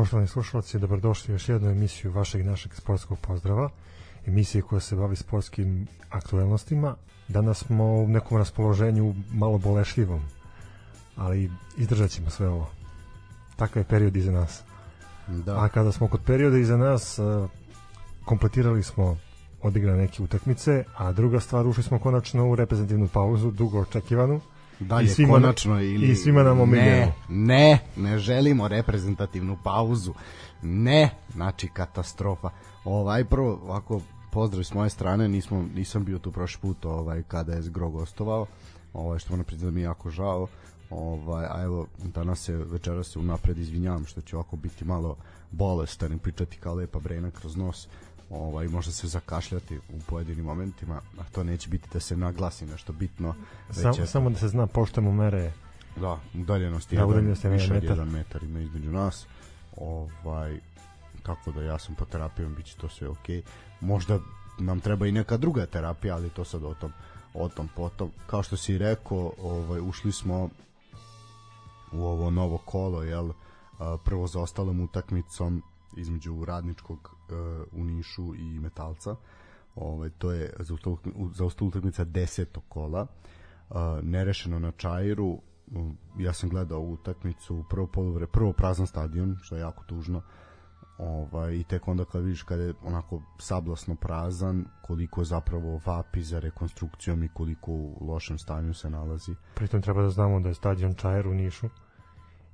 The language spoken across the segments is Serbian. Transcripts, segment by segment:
Poštovani slušalci, dobrodošli u još jednu emisiju vašeg i našeg sportskog pozdrava, emisije koja se bavi sportskim aktuelnostima. Danas smo u nekom raspoloženju malo bolešljivom, ali izdržat ćemo sve ovo. Takav je period iza nas. Da. A kada smo kod perioda iza nas, eh, kompletirali smo odigrane neke utakmice, a druga stvar, ušli smo konačno u reprezentativnu pauzu, dugo očekivanu. Dalje, I svima- konačno ili... i svima nam omiljeno. Ne, ne, ne želimo reprezentativnu pauzu. Ne, znači katastrofa. Ovaj prvo, ovako, pozdrav s moje strane, nismo, nisam bio tu prošli put ovaj, kada je Zgro gostovao, ovaj, što moram priznati da mi je jako žao. Ovaj, a evo, danas se, večera se unapred izvinjavam što će ovako biti malo bolestan i pričati kao lepa brena kroz nos ovaj, možda se zakašljati u pojedinim momentima, a to neće biti da se naglasi nešto bitno. Sam, je- samo da se zna, poštujemo mere Da, udaljenost je Da, jedan, udaljenost je više od metar. jedan metar ima između nas. Ovaj, tako da ja sam po terapijom, bit će to sve okej. Možda nam treba i neka druga terapija, ali to sad o tom, o tom potom. Kao što si rekao, ovaj, ušli smo u ovo novo kolo, jel, prvo za ostalom utakmicom između radničkog u Nišu i Metalca. Ovaj to je za ostalo utakmica 10. kola. Uh, nerešeno na Čairu. Um, ja sam gledao ovu utakmicu prvo poluvre, prvo prazan stadion, što je jako tužno. Ovaj i tek onda kad vidiš kada je onako sablasno prazan, koliko zapravo vapi za rekonstrukcijom i koliko u lošem stanju se nalazi. Pritom treba da znamo da je stadion Čajer u Nišu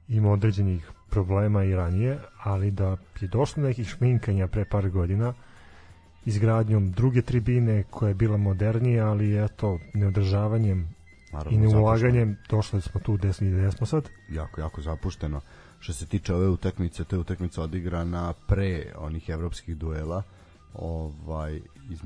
ima određenih problema i ranije, ali da je došlo do nekih šminkanja pre par godina izgradnjom druge tribine koja je bila modernija, ali eto, neodržavanjem Naravno, i zapušteno. neulaganjem došli smo tu gde gde smo sad. jako, jako zapušteno. Što se tiče ove utakmice, to je utakmica odigrana pre onih evropskih duela ovaj, iz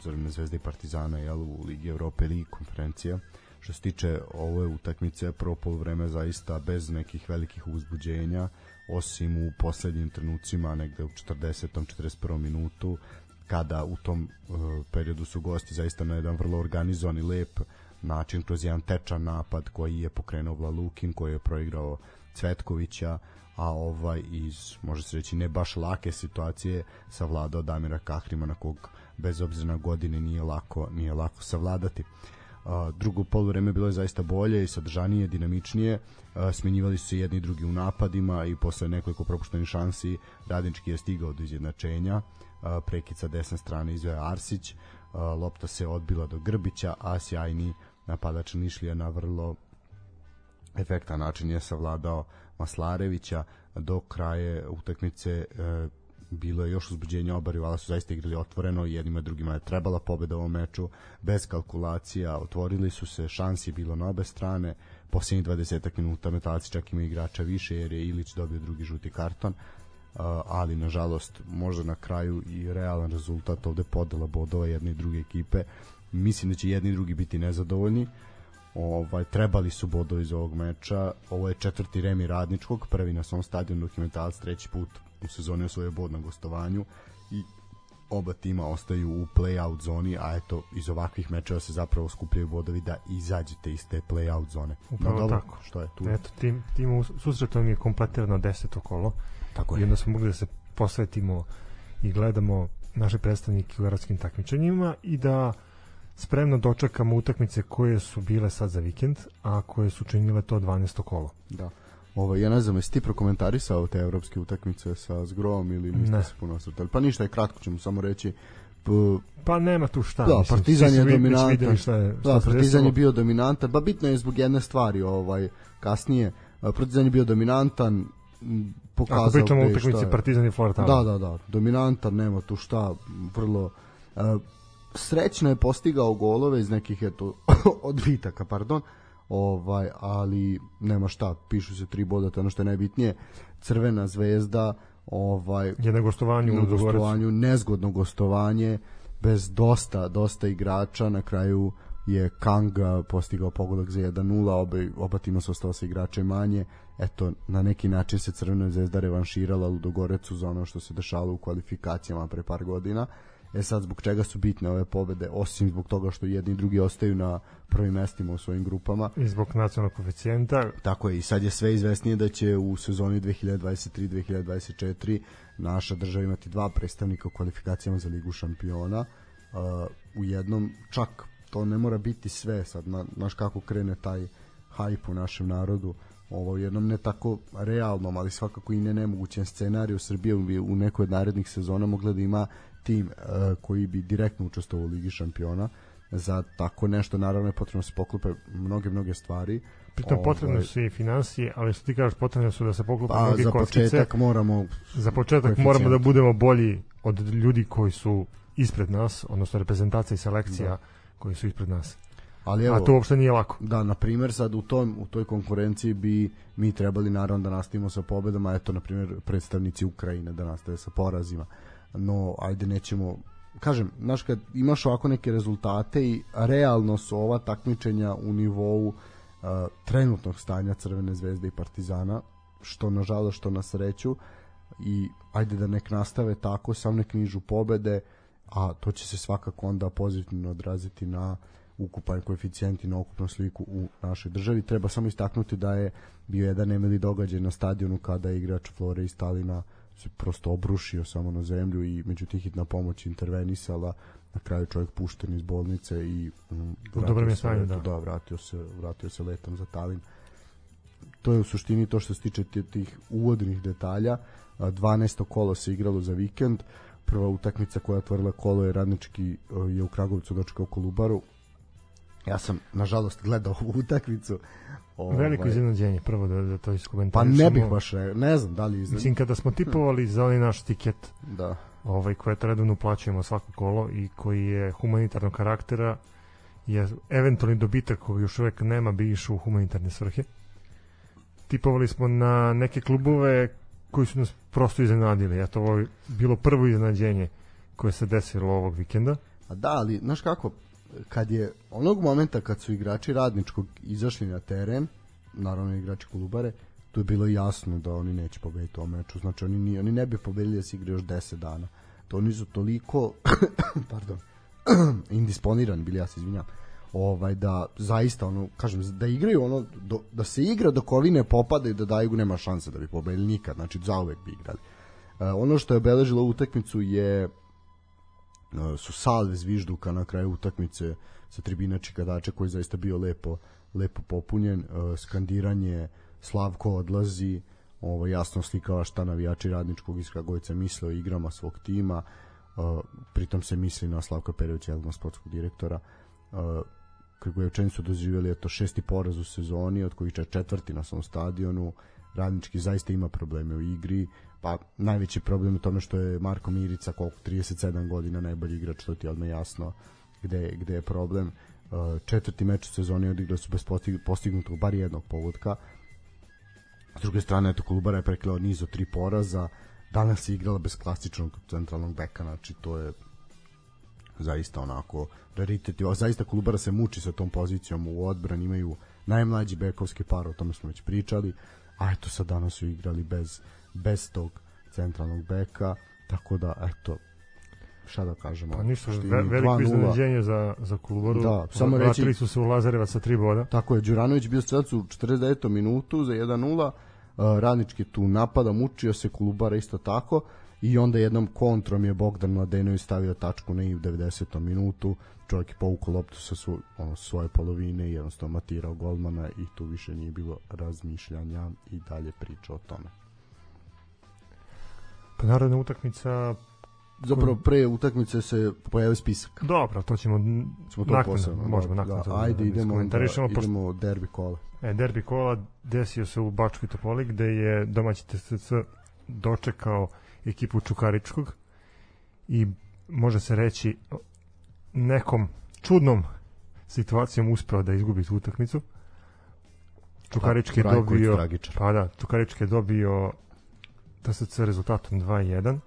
Crvene zvezde i Partizana jel, u Ligi Evrope ili konferencija. Što se tiče ove utakmice, prvo polovreme zaista bez nekih velikih uzbuđenja, osim u poslednjim trenucima, negde u 40. 41. minutu, kada u tom uh, periodu su gosti zaista na jedan vrlo organizovan i lep način kroz jedan tečan napad koji je pokrenuo Vlalukin koji je proigrao Cvetkovića a ovaj iz može se reći ne baš lake situacije savladao Damira Kahrima na kog bez obzira na godine nije lako nije lako savladati A, drugo poluvreme bilo je zaista bolje i sadržanije, dinamičnije. Smenjivali su se jedni i drugi u napadima i posle nekoliko propuštenih šansi Radnički je stigao do izjednačenja. A, prekid sa desne strane izveo Arsić. Lopta se odbila do Grbića, a sjajni napadač Nišlija na vrlo efektan način je savladao Maslarevića do kraje utakmice e, bilo je još uzbuđenja oba rivala su zaista igrali otvoreno jednima drugima je trebala pobeda u ovom meču bez kalkulacija otvorili su se šansi je bilo na obe strane posljednjih 20 minuta metalci čak ima igrača više jer je Ilić dobio drugi žuti karton ali nažalost možda na kraju i realan rezultat ovde podela bodova jedne i druge ekipe. Mislim da će jedni i drugi biti nezadovoljni. Ovaj trebali su bodovi iz ovog meča. Ovo je četvrti remi radničkog prvi na svom stadionu dokumentalac treći put u sezoni osvojio bod na gostovanju i oba tima ostaju u play-out zoni, a eto, iz ovakvih mečeva se zapravo skupljaju bodovi da izađete iz te play-out zone. Upravo dobro, tako. Što je tu? Eto, tim, tim susretom je kompletirano deseto kolo Tako i je. onda smo mogli da se posvetimo i gledamo naše predstavnike u evropskim takmičenjima i da spremno dočekamo utakmice koje su bile sad za vikend, a koje su činile to 12. kolo. Da. Ovo, ja ne znam, jesi ti prokomentarisao te evropske utakmice sa Zgrom ili niste se puno osvrtali? Pa ništa je kratko, ćemo samo reći. P, Pa nema tu šta. Da, mislim, Partizan je dominantan. Šta je, šta da, Partizan je bio dominantan, pa bitno je zbog jedne stvari, ovaj, kasnije. Partizan je bio dominantan, pokazao Ako pričamo o utakmici. Partizan i Flora Da, da, da, dominantan, nema tu šta, vrlo uh, srećno je postigao golove iz nekih eto odbitaka, pardon. Ovaj, ali nema šta, pišu se tri boda, to je ono što je najbitnije. Crvena zvezda, ovaj Je na gostovanju na gostovanju, nezgodno gostovanje, bez dosta, dosta igrača, na kraju je Kanga postigao pogodak za 1-0, oba, oba tima su ostala sa igrače manje. Eto, na neki način se Crvena zvezda revanširala Ludogorecu za ono što se dešavalo u kvalifikacijama pre par godina E sad, zbog čega su bitne ove pobede, osim zbog toga što jedni i drugi ostaju na prvim mestima u svojim grupama. I zbog nacionalnog koeficijenta. Tako je, i sad je sve izvesnije da će u sezoni 2023-2024 naša država imati dva predstavnika u kvalifikacijama za Ligu šampiona. Uh, u jednom, čak to ne mora biti sve sad, na, znaš kako krene taj hajp u našem narodu, ovo u jednom ne tako realnom, ali svakako i ne nemogućem scenariju Srbije bi u nekoj od narednih sezona mogla da ima tim uh, koji bi direktno učestvovao u Ligi šampiona za tako nešto naravno je potrebno da se poklope mnoge mnoge stvari Pritom potrebne su i financije, ali što ti kažeš potrebne su da se poklope pa, mnoge za kockice. početak moramo Za početak moramo da budemo bolji od ljudi koji su ispred nas, odnosno reprezentacija i selekcija da. koji su ispred nas. Ali evo, A to uopšte nije lako. Da, na primer sad u tom u toj konkurenciji bi mi trebali naravno da nastavimo sa pobedama, eto na primer predstavnici Ukrajine da nastave sa porazima. No, ajde nećemo kažem, znaš kad imaš ovako neke rezultate i realno su ova takmičenja u nivou uh, trenutnog stanja Crvene zvezde i Partizana, što nažalost, što na sreću i ajde da nek nastave tako, sam nek nižu pobede, a to će se svakako onda pozitivno odraziti na ukupan koeficijent i na ukupnu sliku u našoj državi. Treba samo istaknuti da je bio jedan nemili događaj na stadionu kada je igrač Flore i Stalina se prosto obrušio samo na zemlju i međutim hitna pomoć intervenisala na kraju čovjek pušten iz bolnice i um, u dobrom je stanju da. da vratio se vratio se letom za Talin to je u suštini to što se tiče tih uvodnih detalja 12. kolo se igralo za vikend prva utakmica koja je otvorila kolo je radnički je u Kragovicu dočekao Kolubaru ja sam nažalost gledao ovu utakmicu Ovaj, Veliko iznenađenje, prvo da, da to iskomentarišemo. Pa ne bih baš, ne znam da li iznenađenje. Mislim, kada smo tipovali za onaj naš tiket, da. ovaj, koje redovno uplaćujemo svako kolo i koji je humanitarnog karaktera, je eventualni dobitak koji još uvek nema bi išao u humanitarne svrhe. Tipovali smo na neke klubove koji su nas prosto iznenadili. Eto, ovo je bilo prvo iznenađenje koje se desilo ovog vikenda. A da, ali, znaš kako, kad je onog momenta kad su igrači radničkog izašli na teren, naravno igrači Kolubare, tu je bilo jasno da oni neće pobediti u meču. Znači oni, ni, oni ne bi pobedili da se igra još 10 dana. To oni su toliko pardon, indisponirani bili, ja se izvinjam, ovaj da zaista ono kažem da igraju ono do, da se igra dok ovi ne popadaju da daju nema šanse da bi pobedili nikad znači zauvek bi igrali uh, ono što je obeležilo utakmicu je su salve zvižduka na kraju utakmice sa tribina Čikadača koji zaista bio lepo lepo popunjen. Skandiranje Slavko odlazi ovo jasno slikava šta navijači radničkog iz Kragujevca misle o igrama svog tima. Pritom se misli na Slavka Perovića jednog sportskog direktora. Kragujevčani su doživjeli eto šesti poraz u sezoni od kojih četvrti na svom stadionu. Radnički zaista ima probleme u igri pa najveći problem je tome što je Marko Mirica koliko 37 godina najbolji igrač to ti je odmah jasno gde, gde je problem. Uh, četvrti meč u sezoni odigrao su bez postignutog bar jednog pogodka s druge strane eto Kolubara je prekleo niz od tri poraza. Danas je igrala bez klasičnog centralnog beka znači to je zaista onako raritet. Zaista Kolubara se muči sa tom pozicijom u odbrani imaju najmlađi bekovski par o tome smo već pričali. A eto sad danas su igrali bez bez tog centralnog beka, tako da, eto, šta da kažemo. Pa ništa, ve, veliko iznenađenje za, za Kulubaru. Da, samo reći... Vratili su se u Lazarevac sa tri boda. Tako je, Đuranović bio strelac u 49. minutu za 1-0, uh, Radnički tu napada, mučio se Kulubara isto tako i onda jednom kontrom je Bogdan Mladenović stavio tačku na i u 90. minutu čovjek je povukao loptu sa svoj, ono, svoje polovine i jednostavno matirao golmana i tu više nije bilo razmišljanja i dalje priča o tome. Pa narodna utakmica zapravo pre utakmice se pojavio spisak. Dobro, to ćemo ćemo to nakon, posebno. Možemo da, nakon da, ajde da, idemo da, idemo derbi kola. E, derbi kola desio se u Bačkoj Topoli gde je domaći TSC dočekao ekipu Čukaričkog i može se reći nekom čudnom situacijom uspeo da izgubi tu utakmicu. Čukarički je dobio pa da, Čukarički je dobio TSC rezultatom 2-1.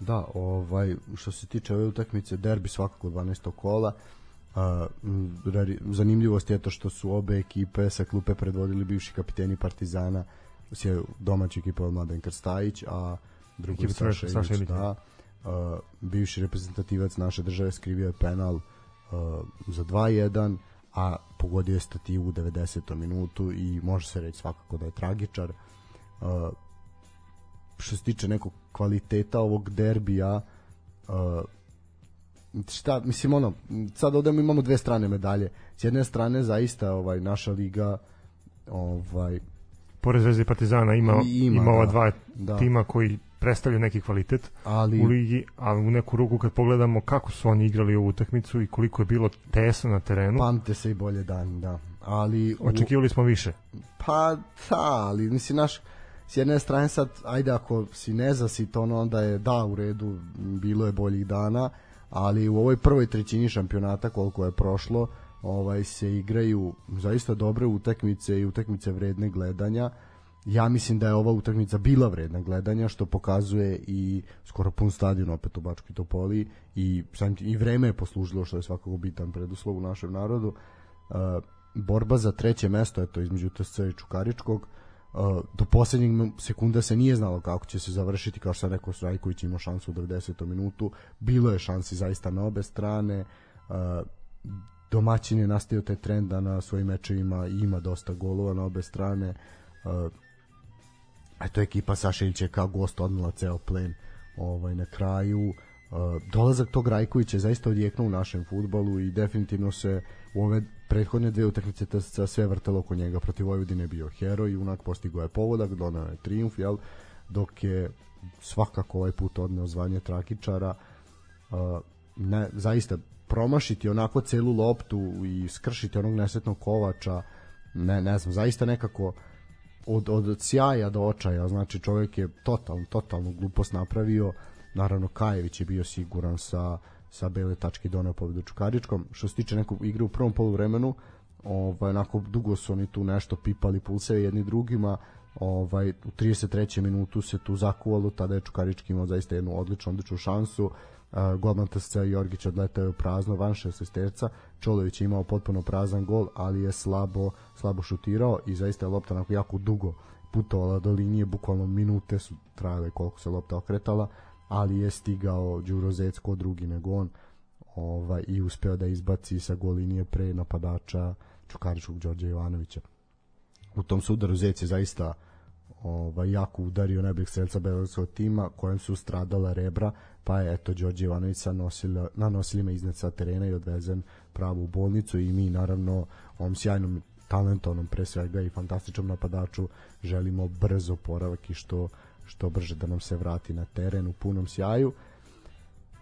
Da, ovaj, što se tiče ove utakmice, derbi svakako 12. kola, a, zanimljivost je to što su obe ekipe sa klupe predvodili bivši kapiteni Partizana, je domaća ekipa od Mladen Krstajić, a drugo je Saša, Saša Ilić, da. uh, bivši reprezentativac naše države skrivio je penal uh, za 2-1 a pogodio je stativu u 90. minutu i može se reći svakako da je tragičar uh, što se tiče nekog kvaliteta ovog derbija uh, šta, mislim ono, sad ovde imamo dve strane medalje. S jedne strane zaista ovaj naša liga ovaj pored Zvezde i Partizana ima, Ima, ima, ova da, dva da. tima koji predstavljaju neki kvalitet ali u ligi, a u neku ruku kad pogledamo kako su oni igrali ovu utakmicu i koliko je bilo tesno na terenu, pamte se i bolje dani, da. Ali u- očekivali smo više. Pa da, ali mislim naš s jedne strane sad, ajde ako si nezasit, ono onda je da u redu, bilo je boljih dana, ali u ovoj prvoj trećini šampionata koliko je prošlo, ovaj se igraju zaista dobre utakmice i utakmice vredne gledanja. Ja mislim da je ova utakmica bila vredna gledanja, što pokazuje i skoro pun stadion opet u Bačkoj Topoli i, i vreme je poslužilo što je svakako bitan preduslov u našem narodu. Uh, borba za treće mesto eto između TSC i Čukaričkog uh, do poslednjeg sekunda se nije znalo kako će se završiti kao što sam rekao Strajković imao šansu u 90. minutu. Bilo je šansi zaista na obe strane. Uh, domaćin je nastavio taj trend da na svojim mečevima ima dosta golova na obe strane. Uh, eto ekipa Saša je kao gost odnala ceo plen ovaj, na kraju. Uh, dolazak tog Rajkovića je zaista odjeknuo u našem futbalu i definitivno se u ove prethodne dve utakmice TSC sve vrtelo oko njega protiv Vojvodine bio heroj unak postigao je pogodak donao je triumf jel? dok je svakako ovaj put odneo zvanje trakičara ne, zaista promašiti onako celu loptu i skršiti onog nesretnog kovača ne, ne znam, zaista nekako od, od sjaja do očaja, znači čovjek je totalno, totalnu glupost napravio, naravno Kajević je bio siguran sa, sa bele tačke doneo pobedu Čukaričkom, što se tiče nekog igre u prvom poluvremenu, ovaj, onako dugo su oni tu nešto pipali pulseve jedni drugima, ovaj, u 33. minutu se tu zakuvalo, tada je Čukarički imao zaista jednu odličnu, odličnu šansu, uh, golman TSC Jorgić odletao je prazno van šestesterca, Čolović je imao potpuno prazan gol, ali je slabo, slabo šutirao i zaista je lopta onako jako dugo putovala do linije, bukvalno minute su trajale koliko se lopta okretala, ali je stigao Đuro Zec ko drugi nego on ovaj, i uspeo da izbaci sa gol linije pre napadača Čukaričkog Đorđa Jovanovića. U tom sudaru Zec je zaista ovaj, jako udario najboljeg strelca Beogradskog tima kojem su stradala rebra pa je eto Đorđe Ivanović sa na nosilima iznad sa terena i odvezen pravo u bolnicu i mi naravno ovom sjajnom talentovnom pre svega i fantastičnom napadaču želimo brzo poravak i što, što brže da nam se vrati na teren u punom sjaju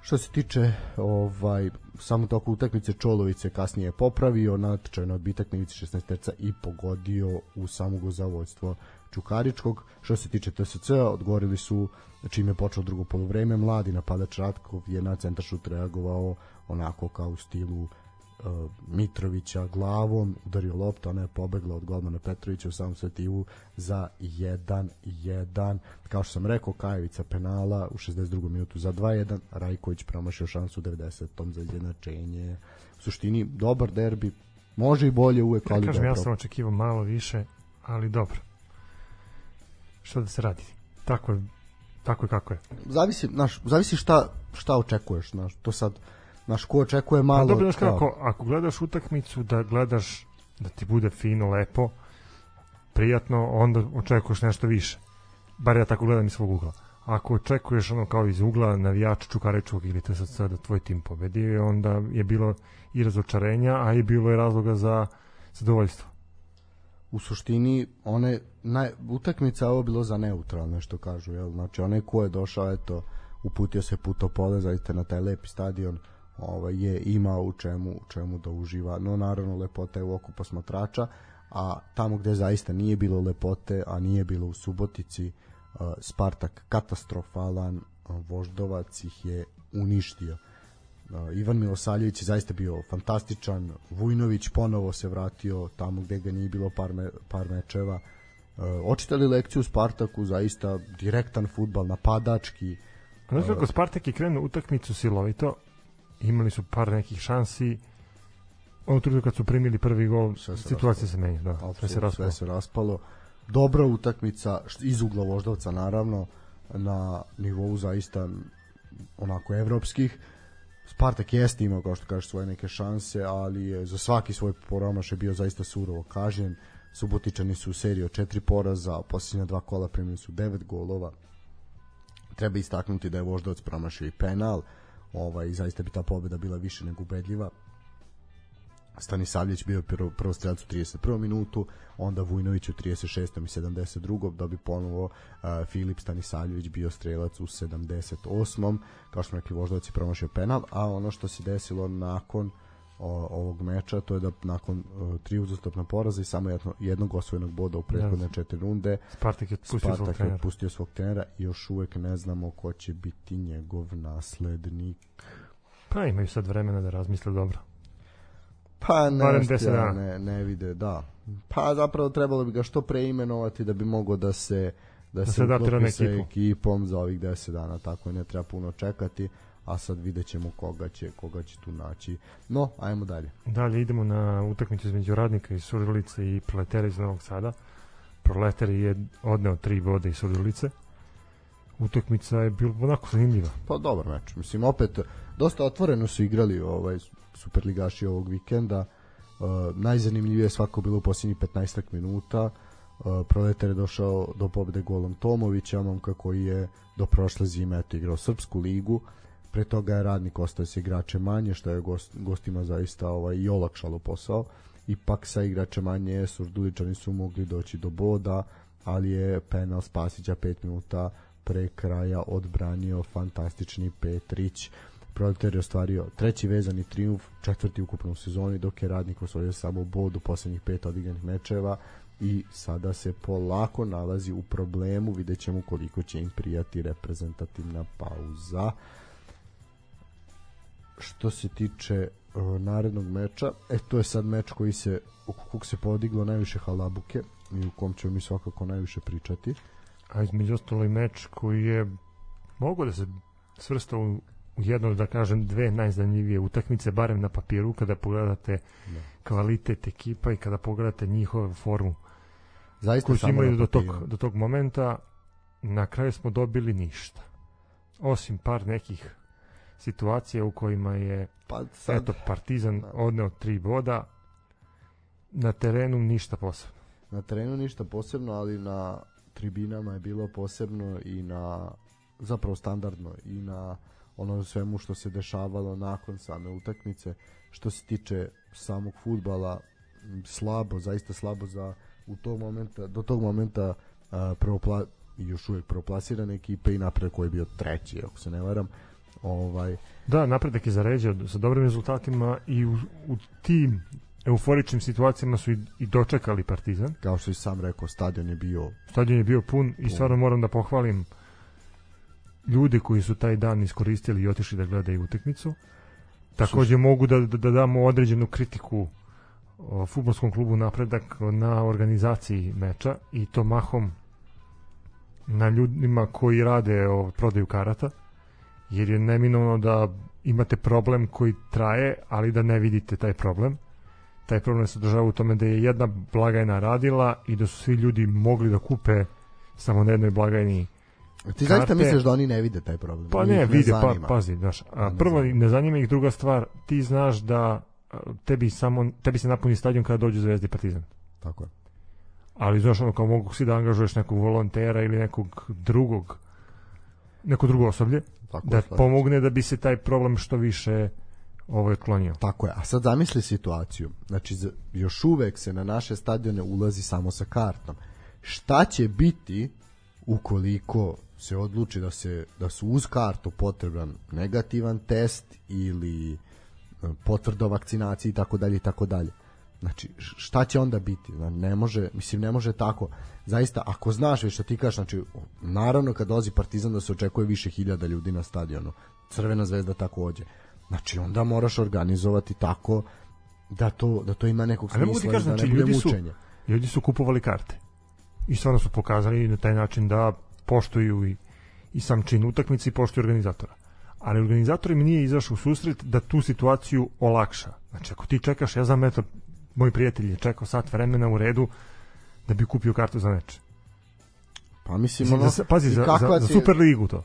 Što se tiče ovaj samo toku utakmice Čolović kasnije popravio, natječaj na odbitak na ivici 16 terca i pogodio u samog zavodstvo Čukaričkog. Što se tiče TSC, odgovorili su čime je počelo drugo poluvreme. Mladi napadač Ratkov je na centar šut reagovao onako kao u stilu uh, Mitrovića glavom, udario loptu, ona je pobegla od golmana Petrovića u samom svetivu za 1-1. Kao što sam rekao, Kajevica penala u 62. minutu za 2-1, Rajković promašio šansu u 90. za izjednačenje. U suštini, dobar derbi, može i bolje uvek, Ja ali kažem, ja dobro. sam očekivao malo više, ali dobro. Šta da se radi? Tako je, tako je kako je. Zavisi, naš, zavisi šta, šta očekuješ, znaš, to sad, naš ko očekuje malo... Pa dobro, znaš kako, ako gledaš utakmicu da gledaš da ti bude fino, lepo, prijatno, onda očekuješ nešto više. Bar ja tako gledam iz svog ugla. Ako očekuješ ono kao iz ugla navijača Čukaričkog ili TSC da tvoj tim pobedi, onda je bilo i razočarenja, a i bilo je razloga za zadovoljstvo. u suštini one naj, utakmica je ovo bilo za neutralne što kažu jel znači onaj ko je došao eto uputio se puto pole zaista na taj lepi stadion ovaj je imao u čemu u čemu da uživa no naravno lepota je u oku posmatrača a tamo gde zaista nije bilo lepote a nije bilo u Subotici uh, Spartak katastrofalan uh, Voždovac ih je uništio Uh, Ivan Milosavljević je zaista bio fantastičan, Vujnović ponovo se vratio tamo gde ga nije bilo par, me, par mečeva. Očitali lekciju Spartaku, zaista direktan futbal, napadački. Znaš kako Spartak je krenuo utakmicu silovito, imali su par nekih šansi, ono trenutku kad su primili prvi gol, Sve se situacija se menja, da, sve apsolutno se raspalo. sve se raspalo. Dobra utakmica, iz ugla Voždovca naravno, na nivou zaista onako evropskih. Spartak jeste imao, kao što kažeš, svoje neke šanse, ali je za svaki svoj promaš je bio zaista surovo kažnjen. Subotičani su u seriji od četiri poraza, posljednja dva kola primili su devet golova. Treba istaknuti da je Voždovac promašio i penal, ovaj, zaista bi ta pobeda bila više nego ubedljiva. Stanisavljević bio prvo, prvo strelac u 31. minutu, onda Vujnović u 36. i 72. da bi ponovo uh, Filip Stanisavljević bio strelac u 78. Kao što smo rekli, Voždovac je promašio penal, a ono što se desilo nakon o, ovog meča, to je da nakon o, tri uzastopna poraza i samo jedno, jednog osvojenog boda u prethodne yes. četiri runde Spartak je otpustio Spartak svog trenera. otpustio svog trenera i još uvek ne znamo ko će biti njegov naslednik. Pa imaju sad vremena da razmisle dobro. Pa ne, 10 dana. ne, ne vide, da. Pa zapravo trebalo bi ga što pre imenovati da bi mogo da se da, da se, se sa ekipu. ekipom za ovih 10 dana, tako ne treba puno čekati a sad vidjet ćemo koga će, koga će tu naći. No, ajmo dalje. Dalje idemo na utakmicu između radnika iz Surdulice i Proletera iz Novog Sada. Proletar je odneo tri vode iz Surdulice. Utakmica je bila onako zanimljiva. Pa dobar meč. Mislim, opet, dosta otvoreno su igrali ovaj superligaši ovog vikenda. Uh, najzanimljivije je svako bilo u posljednjih 15 minuta. Uh, Proletar je došao do pobede golom Tomovića, momka koji je do prošle zime eto, igrao Srpsku ligu pre toga je radnik ostao sa igrače manje, što je gost, gostima zaista ovaj, i olakšalo posao. Ipak sa igrače manje Surduličani su mogli doći do boda, ali je penal Spasića 5 minuta pre kraja odbranio fantastični Petrić. Proletar je ostvario treći vezani triumf, četvrti ukupno u sezoni, dok je radnik osvojio samo bod u poslednjih pet odigranih mečeva i sada se polako nalazi u problemu, vidjet ćemo koliko će im prijati reprezentativna pauza što se tiče uh, narednog meča, e to je sad meč koji se oko kog se podiglo najviše halabuke i u kom ćemo mi svakako najviše pričati. A između ostalo i meč koji je mogu da se svrsta u, jedno, da kažem, dve najzanimljivije utakmice, barem na papiru, kada pogledate da. kvalitet ekipa i kada pogledate njihove formu. Zaista koju su imali do tog, do tog momenta, na kraju smo dobili ništa. Osim par nekih situacija u kojima je pa sad, eto Partizan da. odneo tri boda. Na terenu ništa posebno. Na terenu ništa posebno ali na tribinama je bilo posebno i na zapravo standardno i na ono svemu što se dešavalo nakon same utakmice. Što se tiče samog futbala slabo, zaista slabo za u tog momenta, do tog momenta uh, prvopla, još uvijek prvoplasirane ekipe i napred koji je bio treći, ako se ne varam, Ovaj da, napredak je zaređao sa dobrim rezultatima i u, u tim euforičnim situacijama su i, i dočekali Partizan. Kao što i sam rekao, stadion je bio stadion je bio pun, pun. i stvarno moram da pohvalim ljude koji su taj dan iskoristili i otišli da gledaju utakmicu. Takođe mogu da, da, da damo određenu kritiku futbolskom klubu Napredak na organizaciji meča i to mahom na ljudima koji rade o prodaju karata jer je neminovno da imate problem koji traje, ali da ne vidite taj problem. Taj problem se održava u tome da je jedna blagajna radila i da su svi ljudi mogli da kupe samo na jednoj blagajni Ti zaista misliš da oni ne vide taj problem? Pa ne, ne vide, pa, pazi, znaš, a, prvo ne, ne zanima ih druga stvar, ti znaš da tebi samo tebi se napuni stadion kada dođu Zvezda i Partizan. Tako je. Ali znaš ono kao mogu si da angažuješ nekog volontera ili nekog drugog neko drugo osoblje Tako da je, pomogne da bi se taj problem što više ovaj klonio. Tako je. A sad zamisli situaciju. Znači još uvek se na naše stadione ulazi samo sa kartom. Šta će biti ukoliko se odluči da se da su uz kartu potreban negativan test ili e, potvrda o vakcinaciji i tako dalje i tako dalje. Znači, šta će onda biti? Ne može, mislim, ne može tako. Zaista, ako znaš već što ti kažeš, znači, naravno kad dolazi Partizan da se očekuje više hiljada ljudi na stadionu, Crvena zvezda takođe. Znači, onda moraš organizovati tako da to, da to ima nekog smisla, da kažem, znači, ljudi su, ljudi su kupovali karte. I stvarno su pokazali na taj način da poštuju i, i sam čin utakmice i poštuju organizatora. Ali organizator im nije izašao u susret da tu situaciju olakša. Znači, ako ti čekaš, ja znam, eto, moj prijatelj je čekao sat vremena u redu da bi kupio kartu za meč. Pa mislim, ono, za, pazi, za, za, za Super ligu to.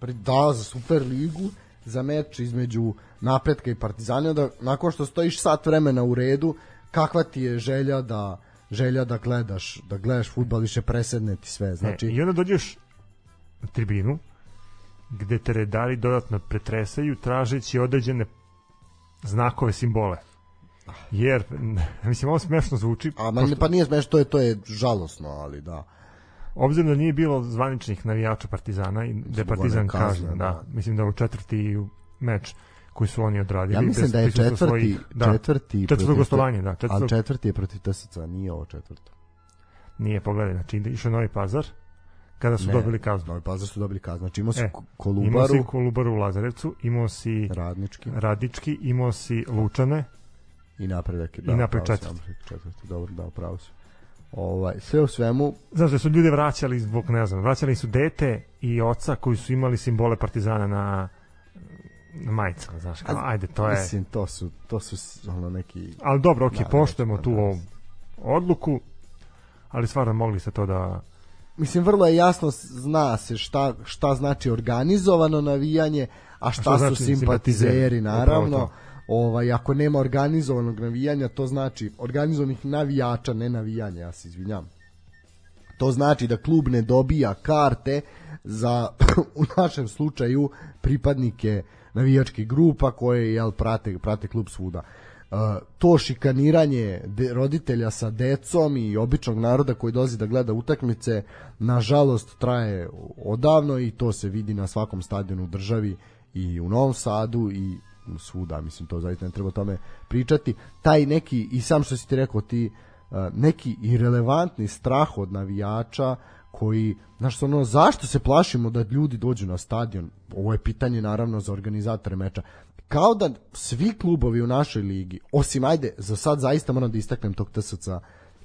Da, za Super ligu, za meč između napretka i Partizana, da nakon što stojiš sat vremena u redu, kakva ti je želja da želja da gledaš, da gledaš fudbal više presedne ti sve. Znači, e, I onda dođeš na tribinu, gde te redari dodatno pretresaju tražeći određene znakove, simbole. Jer, mislim, ovo smešno zvuči. A man, pa nije smešno, to je, to je žalosno, ali da. Obzirom da nije bilo zvaničnih navijača Partizana i da Partizan kažnjen, da. da. Mislim da u četvrti meč koji su oni odradili. Ja mislim da je četvrti, svojih, da, četvrti, četvrto gostovanje, da. Četvrto, ali četvrti je protiv TSC, nije ovo četvrto. Nije, pogledaj, znači išao Novi Pazar, kada su ne, dobili kaznu. Novi Pazar su dobili kaznu. Znači imao si e, Kolubaru. Imao si Kolubaru u Lazarevcu, imao si Radnički, Radnički imao si Lučane. I napredak. Da, I napred četvrti. Četvrti, dobro, da, pravo su. Ovaj, sve u svemu... Znaš da su ljude vraćali zbog, ne znam, vraćali su dete i oca koji su imali simbole partizana na na majicama, znaš, kao, ajde, to je... Mislim, to su, to su ono neki... Ali dobro, okej, okay, da, poštujemo tu da, odluku, ali stvarno mogli ste to da mislim vrlo je jasno zna se šta, šta znači organizovano navijanje, a šta, a šta su znači simpatizeri naravno. Ovaj ako nema organizovanog navijanja, to znači organizovanih navijača, ne navijanja, ja se izvinjam. To znači da klub ne dobija karte za u našem slučaju pripadnike navijačkih grupa koje jel prate prate klub svuda to šikaniranje de, roditelja sa decom i običnog naroda koji dolazi da gleda utakmice nažalost traje odavno i to se vidi na svakom stadionu u državi i u Novom Sadu i svuda, mislim to zaista ne treba o tome pričati. Taj neki, i sam što si ti rekao, ti neki irelevantni strah od navijača koji, znaš, ono, zašto se plašimo da ljudi dođu na stadion? Ovo je pitanje naravno za organizatore meča kao da svi klubovi u našoj ligi, osim ajde, za sad zaista moram da istaknem tog TSC,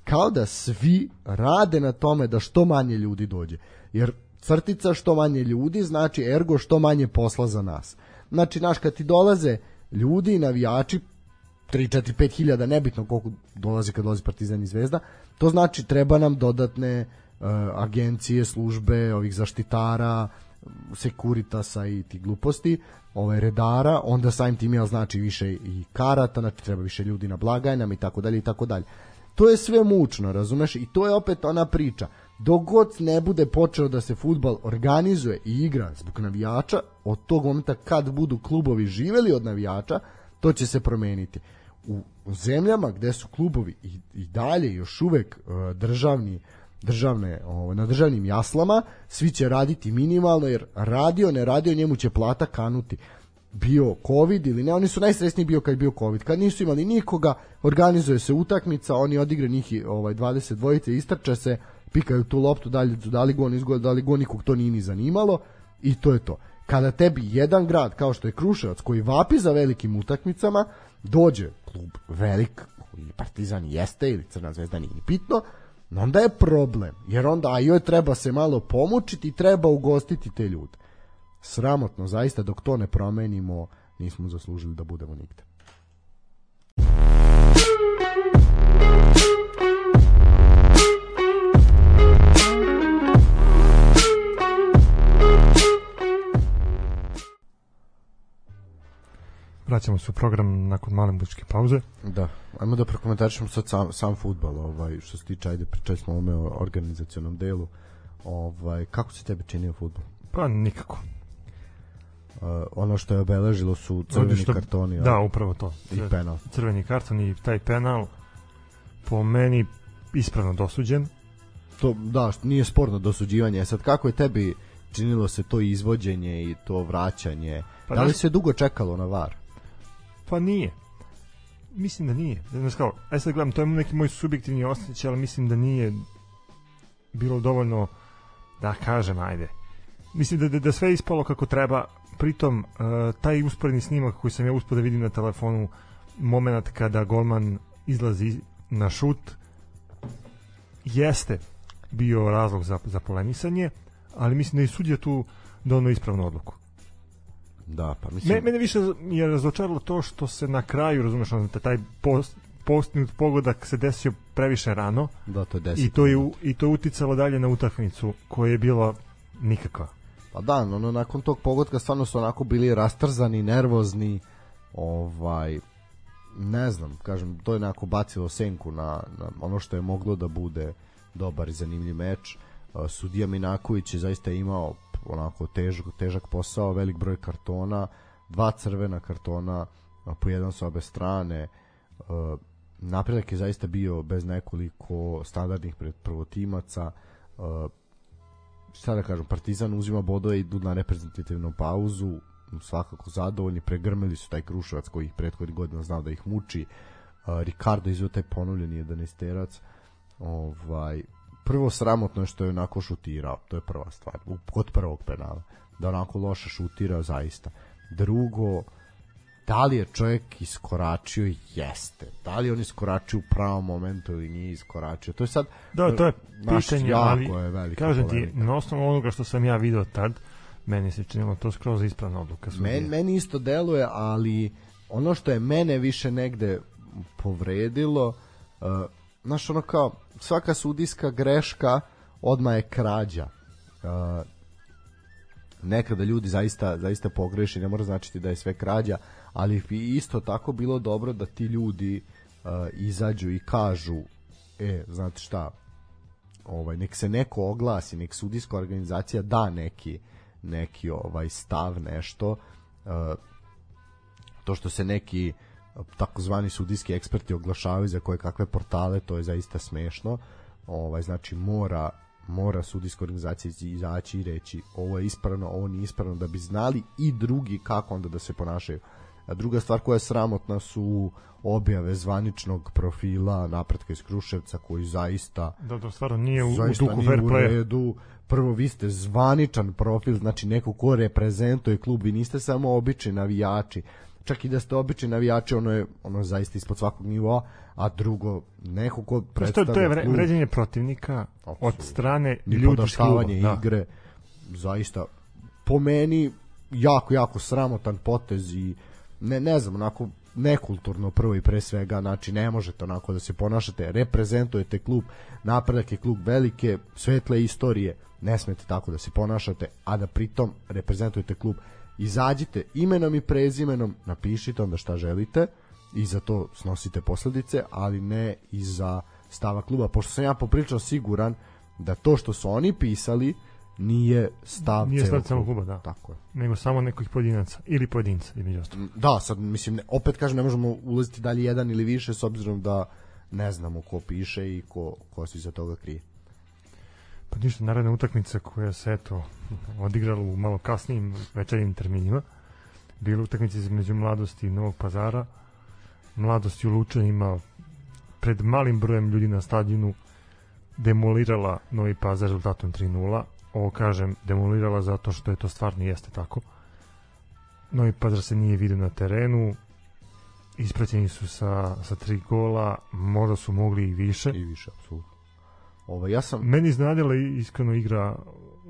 kao da svi rade na tome da što manje ljudi dođe. Jer crtica što manje ljudi znači ergo što manje posla za nas. Znači, naš, kad ti dolaze ljudi, navijači, 3, 4, 5 hiljada, nebitno koliko dolazi kad dolazi Partizan i Zvezda, to znači treba nam dodatne uh, agencije, službe, ovih zaštitara, Sekuritasa i ti gluposti, ovaj redara, onda samim tim ja znači više i karata, znači treba više ljudi na blagajnama i tako dalje i tako dalje. To je sve mučno, razumeš? I to je opet ona priča. Dok god ne bude počeo da se futbal organizuje i igra zbog navijača, od tog momenta kad budu klubovi živeli od navijača, to će se promeniti. U, zemljama gde su klubovi i, i dalje još uvek uh, državni državne, ovaj, na državnim jaslama, svi će raditi minimalno, jer radio, ne radio, njemu će plata kanuti bio covid ili ne, oni su najstresniji bio kad je bio covid. Kad nisu imali nikoga, organizuje se utakmica, oni odigre njih ovaj 20 dvojice, istrče se, pikaju tu loptu, dalje da li gon izgleda, da li gon nikog to nije ni zanimalo i to je to. Kada tebi jedan grad kao što je Kruševac koji vapi za velikim utakmicama, dođe klub velik, koji Partizan jeste ili Crna zvezda nije ni pitno, onda je problem, jer onda a joj treba se malo pomučiti i treba ugostiti te ljude. Sramotno, zaista, dok to ne promenimo, nismo zaslužili da budemo nigde. Vraćamo se u program nakon male muzičke pauze. Da, ajmo da prokomentarišemo sad sam, sam futbol, ovaj, što se tiče, ajde, pričali smo o o organizacionom delu. Ovaj, kako se tebi činio futbol? Pa nikako. Uh, ono što je obeležilo su crveni što, kartoni. Da, upravo to. I penal. Crveni karton i taj penal po meni ispravno dosuđen. To, da, nije sporno dosuđivanje. Sad, kako je tebi činilo se to izvođenje i to vraćanje? Pa da li se dugo čekalo na VAR? Pa nije. Mislim da nije. Znaš kao, aj sad gledam, to je neki moj subjektivni osjećaj, ali mislim da nije bilo dovoljno da kažem, ajde. Mislim da, da, da sve ispalo kako treba, pritom uh, taj usporedni snimak koji sam ja uspio da vidim na telefonu moment kada golman izlazi na šut jeste bio razlog za, za polemisanje, ali mislim da je sudija tu donao ispravnu odluku. Da, pa mislim... Me, mene više je razočaralo to što se na kraju, razumeš, taj post, postinut pogodak se desio previše rano. Da, to je I to je, i to je uticalo dalje na utakmicu koja je bila nikakva. Pa da, ono, nakon tog pogotka stvarno su onako bili rastrzani, nervozni, ovaj, ne znam, kažem, to je onako bacilo senku na, na ono što je moglo da bude dobar i zanimljiv meč. Sudija Minaković je zaista imao onako težak, težak posao, velik broj kartona, dva crvena kartona, po jedan sa obe strane. Napredak je zaista bio bez nekoliko standardnih prvotimaca. Šta da kažem, Partizan uzima bodove i idu na reprezentativnu pauzu, svakako zadovoljni, pregrmeli su taj Kruševac koji ih prethodnih godina znao da ih muči. Ricardo izveo taj ponovljeni 11 terac. Ovaj, prvo sramotno je što je onako šutirao, to je prva stvar, kod prvog penala, da onako loše šutira zaista. Drugo, da li je čovjek iskoračio? Jeste. Da li on iskoračio u pravom momentu ili nije iskoračio? To je sad... Da, to je pitanje, ali je kažem ti, na osnovu onoga što sam ja video tad, meni se činilo to skroz ispravna odluka. Men, meni isto deluje, ali ono što je mene više negde povredilo, uh, znaš ono kao svaka sudijska greška odma je krađa. Uh, nekada ljudi zaista zaista pogreše ne mora značiti da je sve krađa ali bi isto tako bilo dobro da ti ljudi uh, izađu i kažu e znate šta ovaj nek se neko oglasi nek sudijska organizacija da neki neki ovaj stav nešto uh, to što se neki uh, takozvani sudijski eksperti oglašavaju za koje kakve portale, to je zaista smešno. Ovaj znači mora mora sudijska organizacija izaći i reći ovo je ispravno, ovo nije ispravno da bi znali i drugi kako onda da se ponašaju. A druga stvar koja je sramotna su objave zvaničnog profila napretka iz Kruševca koji zaista da to stvarno nije u, u duhu fair play. Redu. Prvo vi ste zvaničan profil, znači neko ko reprezentuje klub, vi niste samo obični navijači čak i da ste obični navijači, ono je ono zaista ispod svakog nivoa, a drugo, neko ko predstavlja... To je, to je vređenje protivnika Absolut. od strane ljudi da. igre, zaista, po meni, jako, jako sramotan potez i ne, ne znam, onako nekulturno prvo i pre svega, znači ne možete onako da se ponašate, reprezentujete klub, napredak je klub velike, svetle istorije, ne smete tako da se ponašate, a da pritom reprezentujete klub izađite imenom i prezimenom, napišite onda šta želite i za to snosite posledice, ali ne i za stava kluba, pošto sam ja popričao siguran da to što su oni pisali nije stav nije stav celog kluba, da. Tako je. Nego samo nekih pojedinaca ili pojedinca između ostalog. Da, sad mislim ne, opet kažem ne možemo ulaziti dalje jedan ili više s obzirom da ne znamo ko piše i ko ko se iza toga krije. Pa ništa, naredna utakmica koja se eto odigrala u malo kasnijim večernjim terminima. Bila utakmica između mladosti i Novog Pazara. Mladost u Lučanima pred malim brojem ljudi na stadionu demolirala Novi Pazar rezultatom 3-0. Ovo kažem demolirala zato što je to stvarno jeste tako. Novi Pazar se nije vidio na terenu, ispraćeni su sa, sa tri gola, možda su mogli i više. I više, apsolutno. Ovaj ja sam meni iznadila iskreno igra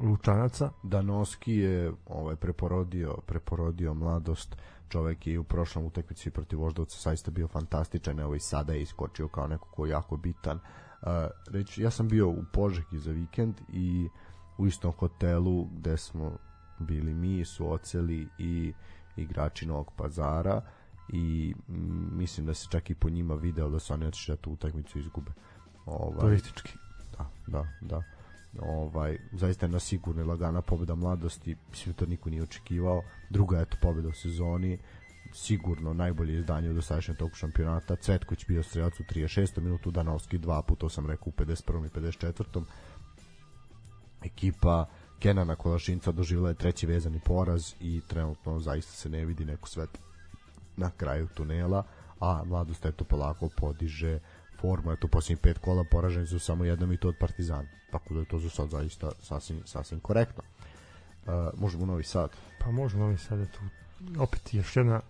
Lučanaca. Danoski je ovaj preporodio preporodio mladost. Čovek je u prošlom utakmici protiv Voždovca zaista bio fantastičan, evo i sada je iskočio kao neko ko je jako bitan. Uh, reći, ja sam bio u Požegi za vikend i u istom hotelu gde smo bili mi, su oceli i igrači Novog pazara i m, mislim da se čak i po njima video da su oni otišli da tu utakmicu izgube. Ovaj, Turistički da, da, da. Ovaj, zaista je na sigurno lagana pobeda mladosti, mislim da to niko nije očekivao. Druga je to pobeda u sezoni, sigurno najbolje izdanje u dosadašnjem tog šampionata. Cvetković bio strelac u 36. minutu, Danovski dva puta, to sam rekao u 51. i 54. Ekipa Kenana Kolašinca doživjela je treći vezani poraz i trenutno zaista se ne vidi neko svet na kraju tunela, a mladost eto polako podiže forma, eto posljednjih pet kola poraženi su samo jednom i to od Partizana. Tako da je to za sad zaista sasvim, sasvim korektno. Uh, možemo Novi Sad. Pa možemo Novi Sad, eto, opet još jedna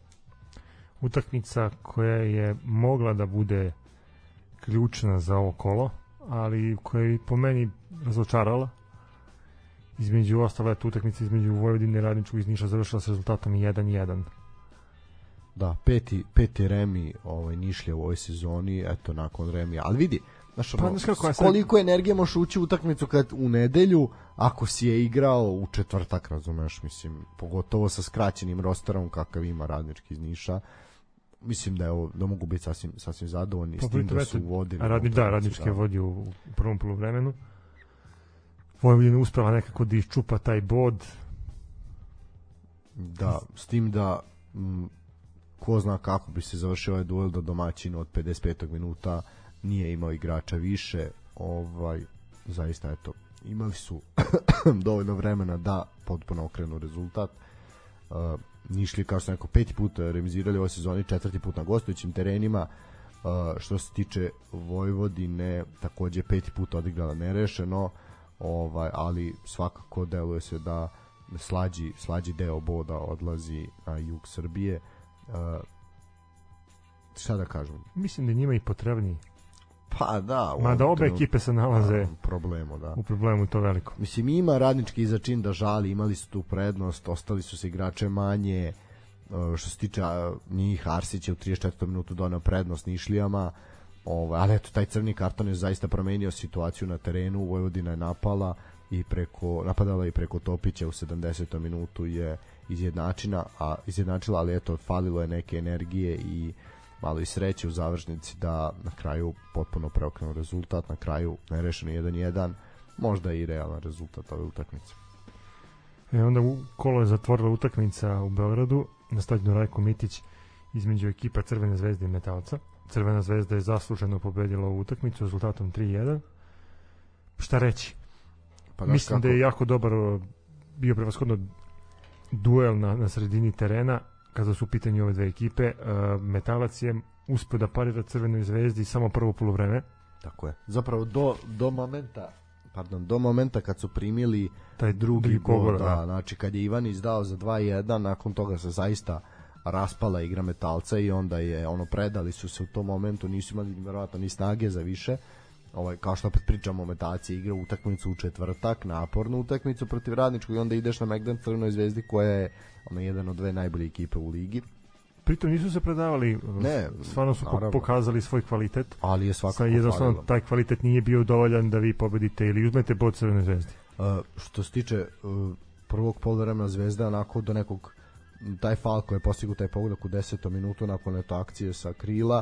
utakmica koja je mogla da bude ključna za ovo kolo, ali koja je po meni razočarala. Između ostale utakmica između Vojvodine i Radničkog iz Niša završila sa rezultatom 1-1. Da, peti, peti Remi ovaj, Nišlja u ovoj sezoni, eto, nakon Remi. Ali vidi, Znaš, pa, ono, kako, sad... koliko energije možeš ući u utakmicu kad u nedelju, ako si je igrao u četvrtak, razumeš, mislim, pogotovo sa skraćenim rosterom kakav ima radnički iz Niša, mislim da je ovo, da mogu biti sasvim, sasvim zadovoljni pa, s tim da su vodili. Radni, da, radnički da. vodi u, u prvom polovremenu. Vojvodina usprava nekako da iščupa taj bod. Da, s tim da m, ko zna kako bi se završio ovaj duel da domaćin od 55. minuta nije imao igrača više, ovaj zaista eto imali su dovoljno vremena da potpuno okrenu rezultat. Uh, Nišli kao što neko peti put remizirali ove sezoni, četvrti put na gostujućim terenima. Uh, što se tiče Vojvodine, takođe peti put odigrala nerešeno, ovaj, ali svakako deluje se da slađi, slađi deo boda odlazi na jug Srbije. Šta da kažem? Mislim da njima i potrebni Pa da. Ma da obe ekipe se nalaze u problemu, da. U problemu to veliko. Mislim ima radnički začin da žali, imali su tu prednost, ostali su se igrače manje. E, što se tiče njih Arsić je u 34. minutu doneo prednost Nišlijama. Ovaj, ali eto taj crni karton je zaista promenio situaciju na terenu. Vojvodina je napala i preko napadala i preko Topića u 70. minutu je izjednačina, a izjednačila, ali eto falilo je neke energije i malo i sreće u završnici da na kraju potpuno preokrenu rezultat, na kraju nerešeno 1-1, možda i realan rezultat ove utakmice. E, onda u kolo je zatvorila utakmica u Beogradu na stadionu Rajko Mitić između ekipa Crvene zvezde i Metalca. Crvena zvezda je zasluženo pobedila ovu utakmicu rezultatom 3-1. Šta reći? Pa Mislim kako... da je jako dobar bio prevashodno duel na, na sredini terena kada su u pitanju ove dve ekipe. Uh, Metalac je uspeo da parira Crvenoj zvezdi samo prvo polovreme. Tako je. Zapravo do, do momenta pardon, do momenta kad su primili taj drugi gol, da, da, znači kad je Ivan izdao za 2-1, nakon toga se zaista raspala igra metalca i onda je ono predali su se u tom momentu, nisu imali verovatno ni snage za više. Ovaj kao što opet pričamo o metalci igra utakmicu u četvrtak, napornu utakmicu protiv Radničkog i onda ideš na Megdan Crvenoj zvezdi koja je ono jedan od dve najbolje ekipe u ligi. Pritom nisu se predavali, ne, stvarno su naravno. pokazali svoj kvalitet. Ali je svakako jednostavno taj kvalitet nije bio dovoljan da vi pobedite ili uzmete bod Crvene zvezde. Uh, što se tiče uh, prvog poluvremena Zvezda onako do nekog taj fal koji je postigao taj pogodak u 10. minutu nakon eto akcije sa krila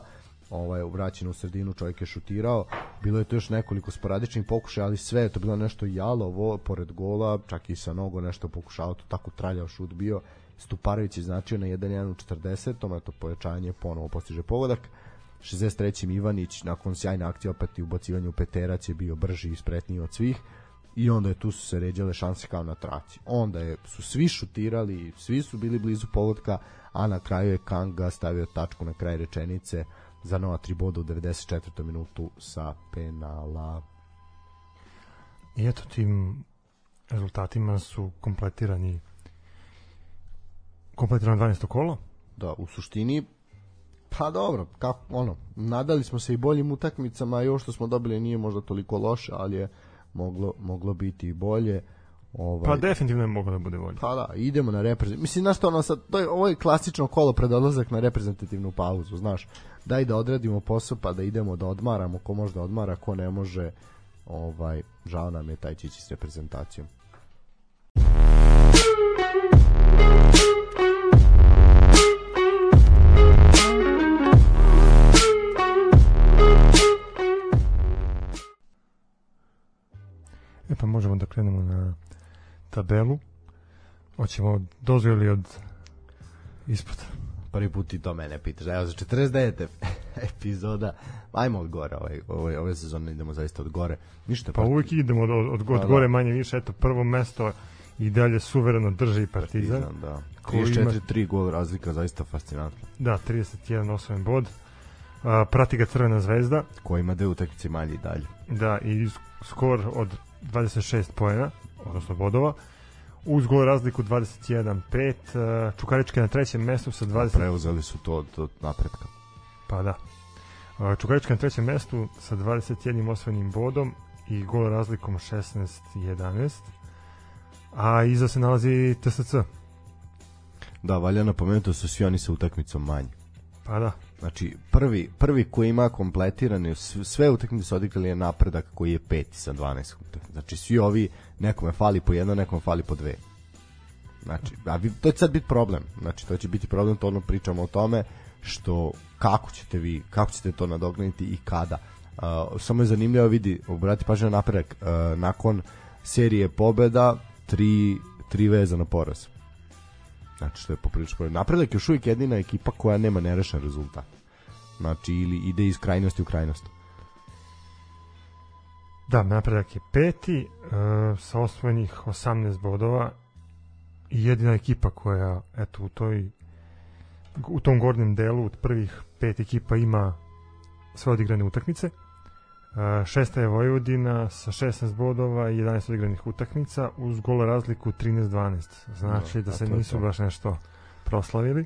ovaj vraćen u sredinu čovjek je šutirao bilo je to još nekoliko sporadičnih pokušaja ali sve je to bilo nešto jalovo pored gola čak i sa nogo nešto pokušao to tako traljav šut bio Stuparović je značio na 1-1 u 40. eto pojačanje ponovo postiže pogodak 63. Ivanić nakon sjajne akcije opet i ubacivanje u peterac je bio brži i spretniji od svih i onda je tu su se ređale šanse kao na traci. Onda je, su svi šutirali, svi su bili blizu pogotka, a na kraju je Kanga stavio tačku na kraj rečenice za nova tri boda u 94. minutu sa penala. I eto tim rezultatima su kompletirani kompletirano 12. kolo. Da, u suštini pa dobro, kako ono, nadali smo se i boljim utakmicama i ovo što smo dobili nije možda toliko loše, ali je moglo, moglo biti i bolje. Ovaj, pa definitivno je moglo da bude bolje. Pa da, idemo na reprezentativnu. Mislim, znaš što ono sad, to je, ovo je klasično kolo pred odlazak na reprezentativnu pauzu, znaš. Daj da odradimo posao, pa da idemo da odmaramo, ko može da odmara, ko ne može, ovaj, žao nam je taj čići s reprezentacijom. E pa možemo da krenemo na tabelu. Hoćemo dozvoli od ispod. Prvi put i to mene pitaš. Evo za 49. epizoda. Ajmo od gore. Ovaj, ovaj, ove sezone idemo zaista od gore. Ništa. Pa uvijek idemo od, od, od, od pa, gore da. manje više. Eto, prvo mesto i dalje suvereno drži Partizan. Partizan da. 34-3 ima... gol razlika, zaista fascinantno. Da, 31 osvojen bod. A, prati ga Crvena zvezda. Koja ima dve utakmice manje i dalje. Da, i skor od 26 poena, odnosno bodova, uz gol razliku 21-5, uh, Čukarička na trećem mestu sa 20... Pa preuzeli su to od napretka. Pa da. Uh, Čukarička na trećem mestu sa 21 osvojenim bodom i gol razlikom 16-11, a iza se nalazi TSC. Da, valja napomenuti da su svi oni sa utakmicom manji. Pa da. Znači, prvi, prvi koji ima kompletirane, sve utakmice odigrali je napredak koji je peti sa 12 utakmica. Znači, svi ovi, nekome fali po jedno, nekome fali po dve. Znači, a vi, to će sad biti problem. Znači, to će biti problem, to ono pričamo o tome, što kako ćete vi, kako ćete to nadogledati i kada. Uh, samo je zanimljivo vidi, obrati pažnju na napredak, uh, nakon serije pobeda, tri, tri veza na poraz. Znači, što je poprilično Napredak je još uvijek jedina ekipa koja nema nerešen rezultat. Znači, ili ide iz krajnosti u krajnost. Da, napredak je peti uh, sa osvojenih 18 bodova i jedina ekipa koja eto u toj u tom gornjem delu od prvih pet ekipa ima sve odigrane utakmice. Šesta je Vojvodina sa 16 bodova i 11 odigranih utakmica uz gol razliku 13-12. Znači no, da se nisu baš nešto proslavili.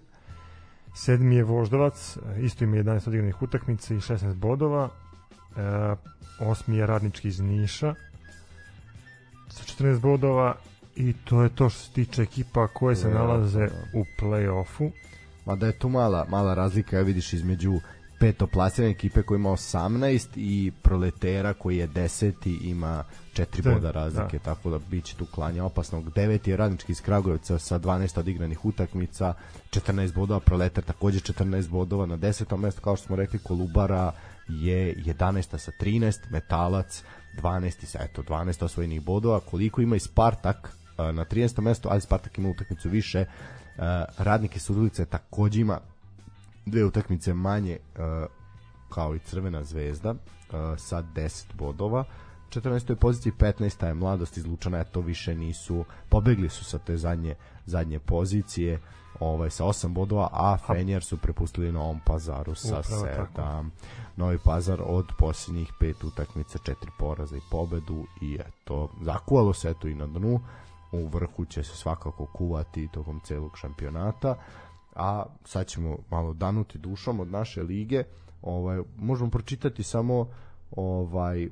Sedmi je Voždovac, isto ima 11 odigranih utakmica i 16 bodova. Uh, osmi je Radnički iz Niša sa 14 bodova i to je to što se tiče ekipa koje se nalaze u play-offu. Mada je tu mala, mala razlika, ja vidiš između petoplasirane ekipe koja ima 18 i proletera koji je 10 i ima 4 da, boda razlike, da. tako da biće tu klanja opasnog. 9 je radnički iz Kragujevca sa 12 odigranih utakmica, 14 bodova, proletar takođe 14 bodova na 10. mesto, kao što smo rekli, Kolubara je 11 sa 13, Metalac 12 sa eto 12 osvojenih bodova, koliko ima i Spartak na 13. mesto, ali Spartak ima utakmicu više, radnike Surdulice takođe ima dve utakmice manje uh, kao i Crvena zvezda uh, sa 10 bodova 14. poziciji 15. je mladost izlučana eto više nisu pobegli su sa te zadnje zadnje pozicije ovaj sa 8 bodova a Fenjer su prepustili Novom Pazaru sa 7 Novi Pazar od posljednjih pet utakmica četiri poraza i pobedu i eto zakuvalo se eto i na dnu u vrhu će se svakako kuvati tokom celog šampionata a sad ćemo malo danuti dušom od naše lige. Ovaj možemo pročitati samo ovaj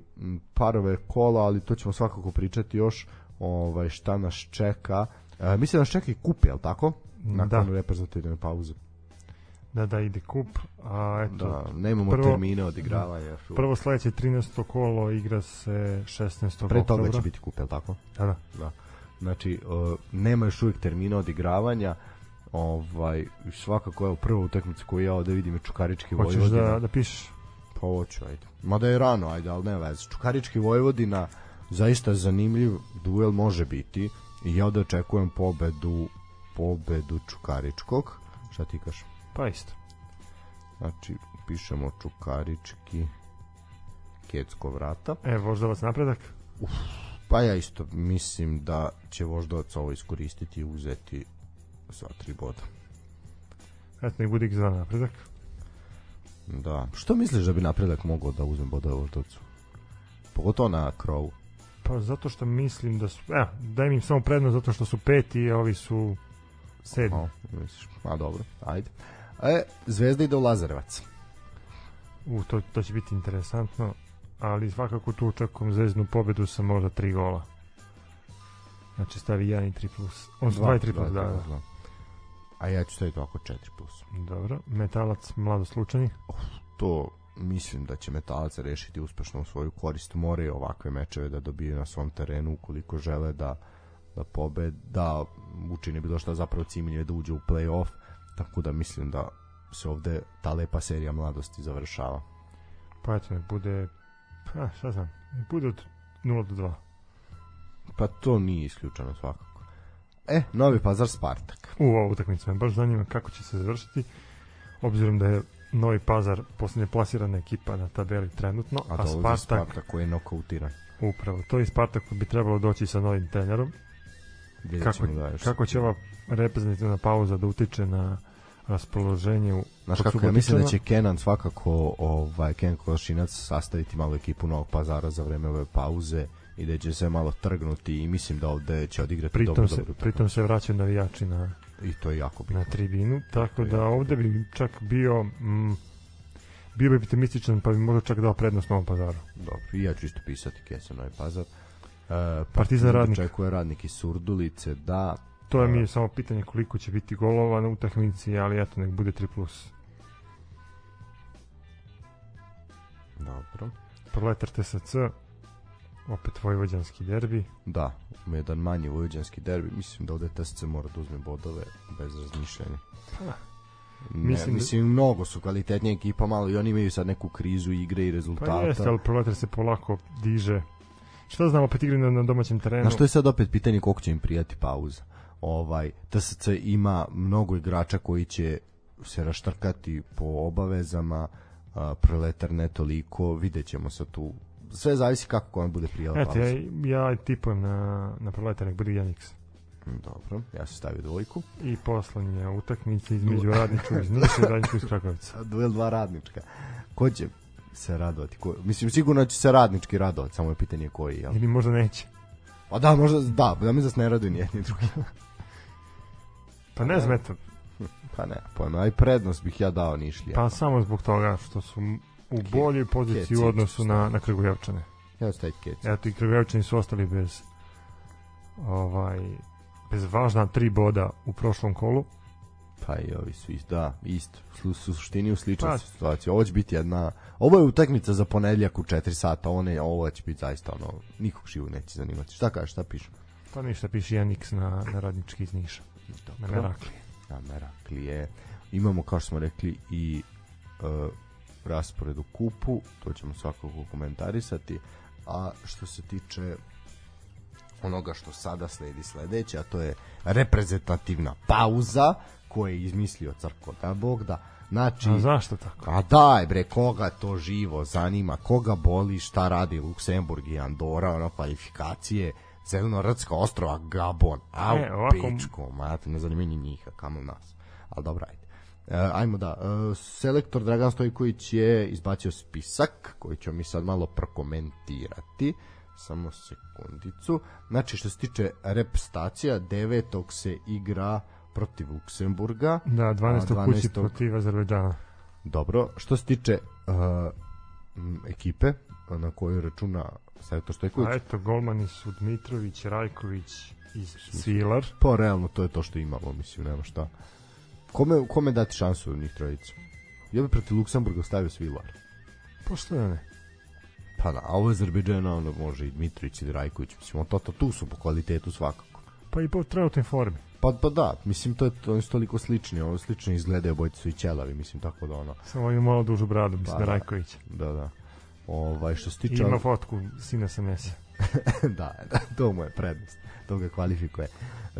parove kola, ali to ćemo svakako pričati još ovaj šta nas čeka. E, mislim da nas čeka i kup, je tako? Nakon da. reprezentativne pauze. Da, da, ide kup. A eto, da, nemamo prvo, termine odigravanja. Da, prvo sledeće 13. kolo igra se 16. Pre toga će biti kup, je tako? Da, da. da. Znači, uh, nema još uvijek termina odigravanja ovaj svakako je prva utakmica koju ja ovde vidim je Čukarički Hoćeš Vojvodina. Hoćeš da, da pišeš? Pa hoću, ajde. Mada je rano, ajde, ali ne veze. Čukarički Vojvodina, zaista zanimljiv duel može biti i ja ovde očekujem pobedu pobedu Čukaričkog. Šta ti kažeš? Pa isto. Znači, pišemo Čukarički Kecko vrata. E, Voždovac napredak? Uf, pa ja isto mislim da će Voždovac ovo iskoristiti i uzeti sva tri boda. Eto, nek bude x napredak. Da. Što misliš da bi napredak mogao da uzme boda u Voždovcu? Pogotovo na krovu. Pa zato što mislim da su, daj mi samo prednost zato što su peti, a ovi su sedmi. Aha, misliš, a dobro, ajde. E, Zvezda ide u Lazarevac. U, to, to će biti interesantno, ali svakako tu očekujem zvezdnu pobedu sa možda tri gola. Znači stavi 1 i 3 plus. On 2 i 3 plus, da, da. A ja ću staviti ovako 4+. Plus. Dobro, metalac mlado slučajni? Oh, to mislim da će metalac rešiti uspešno u svoju korist. Moraju ovakve mečeve da dobiju na svom terenu ukoliko žele da da pobed, da učine bilo šta zapravo cimelje da uđe u play-off, tako da mislim da se ovde ta lepa serija mladosti završava. Pa eto, nek bude, pa šta znam, nek bude od 0 do 2. Pa to nije isključeno svakako. E, Novi Pazar Spartak. U ovu utakmicu me baš zanima kako će se završiti, obzirom da je Novi Pazar poslednje plasirana ekipa na tabeli trenutno, a, a Spartak, Spartak koji je nokautiran. Upravo, to je Spartak bi trebalo doći sa novim trenerom. kako, da kako će ova reprezentativna pauza da utiče na raspoloženje u Znaš kako, ja mislim da će Kenan svakako ovaj, Ken Košinac sastaviti malo ekipu Novog pazara za vreme ove pauze i da će se malo trgnuti i mislim da ovde će odigrati pritom dobro, se, dobro. Pritom se vraćaju navijači na i to je jako bitno. Na tribinu, tako da ovde bi čak bio mm, bio bi optimističan pa bi možda čak dao prednost Novom Pazaru. Dobro, i ja ću isto pisati Kesa Novi Pazar. E, pa Partizan, Partizan Radnik. Očekuje Radnik iz Surdulice, da. To je mi e, je samo pitanje koliko će biti golova na utakmici, ali eto, nek bude 3+. Plus. Dobro. Proletar TSC, opet vojvođanski derbi. Da, jedan manji vojvođanski derbi. Mislim da ovde TSC mora da uzme bodove bez razmišljanja. Pa, Ne, Mislim mislim, da- mislim mnogo su kvalitetnije ekipa, malo i oni imaju sad neku krizu igre i pa rezultata. jeste, ali Proletar se polako diže. Šta znam, opet igraju na, na domaćem terenu. Znaš, to je sad opet pitanje koliko će im prijati pauza. Ovaj, TSC ima mnogo igrača koji će se raštrkati po obavezama, a, proletar ne toliko, vidjet ćemo sad tu. Sve zavisi kako kome bude prijela Eto, ja, ja tipujem na, na Proletar nek bude Janix. Dobro, ja sam stavio dvojku. I poslednja utakmica između radničkog iz Niša i radničkog iz Krakovica. Duel dva radnička. Ko će se radovati? Ko, mislim, sigurno će se radnički radovati, samo je pitanje koji. Jel? Ili možda neće. Pa da, možda, da, da mi se ne raduju ni jedni ni drugi. Pa ne znam, eto, Pa ne, pojma, aj prednost bih ja dao Nišlija. pa samo zbog toga što su u boljoj poziciji u odnosu na, na Kragujevčane. Ja stavim kec. Eto i Kragujevčani su ostali bez ovaj bez važna tri boda u prošlom kolu. Pa i ovi su isto, da, isto. Su, su suštini u sličnoj Pa. situaciji. Ovo će biti jedna... Ovo je utakmica za ponedeljak u 4 sata, ovo, ne, ovo će biti zaista ono, nikog živog neće zanimati. Šta kažeš, šta pišu? Pa ništa piše Janix na, na radnički iz Niša. Na Merakli. Na Meraklije. Imamo, kao što smo rekli, i uh, raspored u kupu, to ćemo svakako komentarisati. A što se tiče onoga što sada sledi sledeće, a to je reprezentativna pauza koju je izmislio Crko da Bog da. Znači, A zašto tako? A daj bre, koga to živo zanima, koga boli šta radi Luksemburg i Andora, ono kvalifikacije, Zelenorodska ostrova, Gabon, au, E, ovako- pičko, mate, ne zanima ni njih, a kamo nas. Ali dobro, ajde. E, ajmo da, e, selektor Dragan Stojković je izbacio spisak koji ćemo mi sad malo prokomentirati. Samo sekundicu. Znači, što se tiče rep stacija, devetog se igra protiv Luksemburga. Da, 12. A, kući 12. protiv Azerbejdžana. Dobro, što se tiče uh, ekipe na koju računa Savjeto Stojković, A eto, golmani su Dmitrović, Rajković i Svilar. pa realno to je to što imamo, mislim, nema šta. Kome, kome dati šansu od njih trojica? Ja bih protiv Luksemburga stavio Svilar. Pošto Pa ne? Pa da, a ovo je Azerbejdžana, onda može i Dmitrović i Rajković, mislim, on to, to, tu su po kvalitetu svakako. Pa i po trenutnoj formi. Pa, pa da, mislim, to je, oni su toliko slični, ovo slično izgledaju, obojice su i ćelavi, mislim, tako da ono, Samo ima malo dužu bradu, mislim Pa da da. Rajković. da, da. Ovaj, što se tiče... ima fotku sina sa Mesija. da, da, to mu je prednost. To ga kvalifikuje.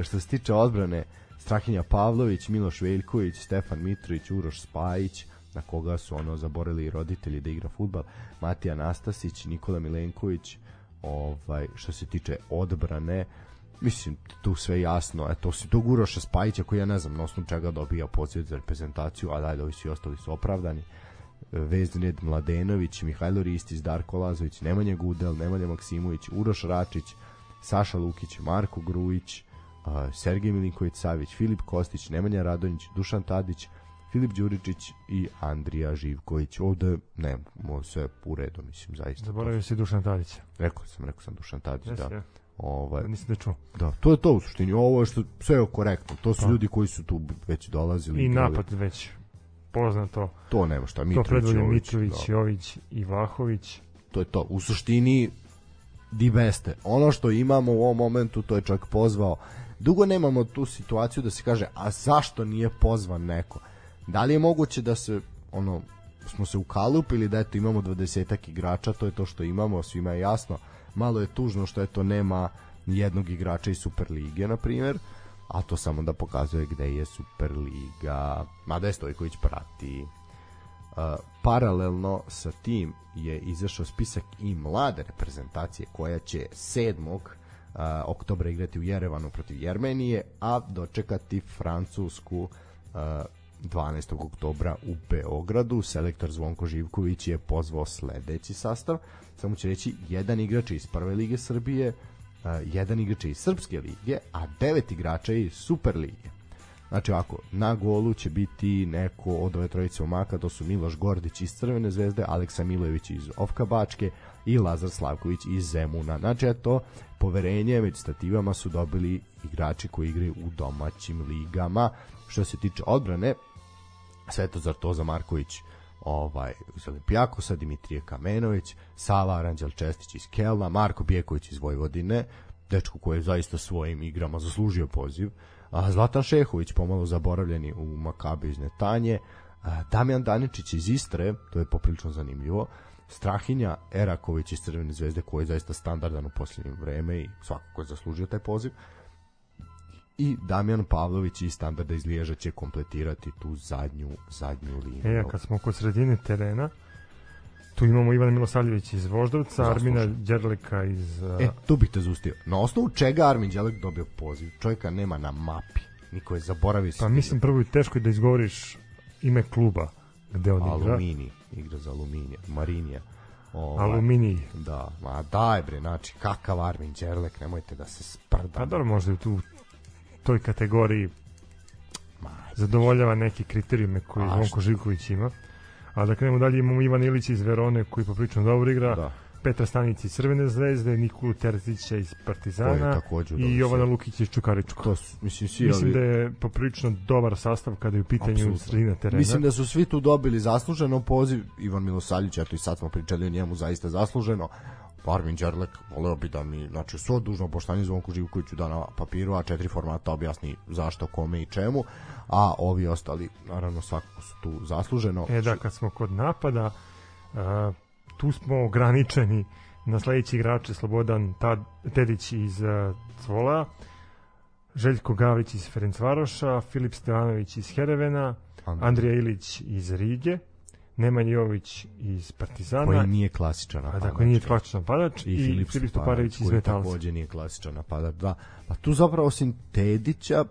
Što se tiče odbrane, Strahinja Pavlović, Miloš Veljković, Stefan Mitrović, Uroš Spajić, na koga su ono zaborili i roditelji da igra futbal, Matija Nastasić, Nikola Milenković, ovaj, što se tiče odbrane, mislim, tu sve jasno, eto, osim tog Uroša Spajića, koji ja ne znam na osnovu čega dobija poziv za reprezentaciju, a dalje ovi svi ostali su opravdani, Vezned Mladenović, Mihajlo Ristić, Darko Lazović, Nemanja Gudel, Nemanja Maksimović, Uroš Račić, Saša Lukić, Marko Grujić, Sergej Milinković Savić, Filip Kostić, Nemanja Radonjić, Dušan Tadić, Filip Đuričić i Andrija Živković. Ovde ne, sve u redu, mislim, zaista. Zaboravio si Dušan Tadića. Rekao sam, rekao sam Dušan Tadić, Jesi, da. ja. Ovaj, Nisam da čuo. da, to je to u suštini. Ovo je što sve je korektno. To su Pa. ljudi koji su tu već dolazili. I igrali. napad već poznato. To nema šta. To Mitrović, predvode Jović, Mitrović, da. Jović i Vlahović. to je to. U suštini di beste. Ono što imamo u ovom momentu, to je čovjek pozvao. Dugo nemamo tu situaciju da se kaže, a zašto nije pozvan neko? Da li je moguće da se, ono, smo se ukalupili da eto imamo 20 igrača, to je to što imamo, svima je jasno. Malo je tužno što eto nema jednog igrača iz Superlige, na primjer, a to samo da pokazuje gde je Superliga. Mada je Stojković prati. Uh, paralelno sa tim je izašao spisak i mlade reprezentacije koja će 7. Uh, oktobra igrati u Jerevanu protiv Jermenije, a dočekati Francusku uh, 12. oktobra u Beogradu. Selektor Zvonko Živković je pozvao sledeći sastav. Samo će reći jedan igrač iz prve lige Srbije, jedan igrač iz Srpske lige, a devet igrača iz Super lige. Znači ovako, na golu će biti neko od ove trojice umaka, to su Miloš Gordić iz Crvene zvezde, Aleksa Milojević iz Ofka Bačke i Lazar Slavković iz Zemuna. Znači eto, poverenje među stativama su dobili igrači koji igraju u domaćim ligama. Što se tiče odbrane, Svetozar Toza Marković ovaj, iz Olimpijakosa, Dimitrije Kamenović, Sava Aranđel Čestić iz Kelna, Marko Bijeković iz Vojvodine, dečko koji je zaista svojim igrama zaslužio poziv, a Zlatan Šehović pomalo zaboravljeni u Makabe iz Netanje, a, Damjan Daničić iz Istre, to je poprilično zanimljivo, Strahinja Eraković iz Crvene zvezde koji je zaista standardan u posljednjem vreme i svakako je zaslužio taj poziv. I Damjan Pavlović iz standarda iz Liježa će kompletirati tu zadnju zadnju liniju. E, kad smo kod sredine terena, tu imamo Ivana Milosavljević iz Voždovca. Armina Đerlika iz... Uh... E, tu bih te zustio. Na osnovu čega Armin Đerlik dobio poziv? Čovjeka nema na mapi. Niko je zaboravio. Pa mislim prvo je teško da izgovoriš ime kluba gde on Alumini, igra. Alumini, igra za Aluminija, Marinija. Ovaj, Aluminij. Da, ma daj bre, znači kakav Armin Đerlek, nemojte da se sprda. Pa dobro, možda je tu toj kategoriji zadovoljava neke kriterijume koje Zvonko Živković ima. A da krenemo dalje, imamo Ivan Ilić iz Verone koji poprično dobro igra. Da. Petra Stanić iz Crvene zvezde, Nikolu Terzića iz Partizana i Jovana Lukić iz Čukarička. To su, mislim, svi mislim ovi... da je poprično dobar sastav kada je u pitanju Absolutno. sredina terena. Mislim da su svi tu dobili zasluženo poziv. Ivan Milosavljević, eto i sad smo pričali o njemu zaista zasluženo. Armin Đerlek, voleo bi da mi, znači, svo dužno poštanje Zvonku Živkoviću da na papiru, a četiri formata objasni zašto, kome i čemu, a ovi ostali, naravno, svakako su tu zasluženo. E da, kad smo kod napada, a, tu smo ograničeni na sledeći igrače Slobodan Tad, Tedić iz a, Cvola, Željko Gavić iz Ferencvaroša, Filip Stevanović iz Herevena, Andrija Ilić iz Rige, Nemanja Jović iz Partizana. Koji nije klasičan napadač. A dakle nije klasičan napadač i, i Filip Stuparević iz Metalca. Koji takođe nije klasičan napadač, da. Pa tu zapravo osim Tedića,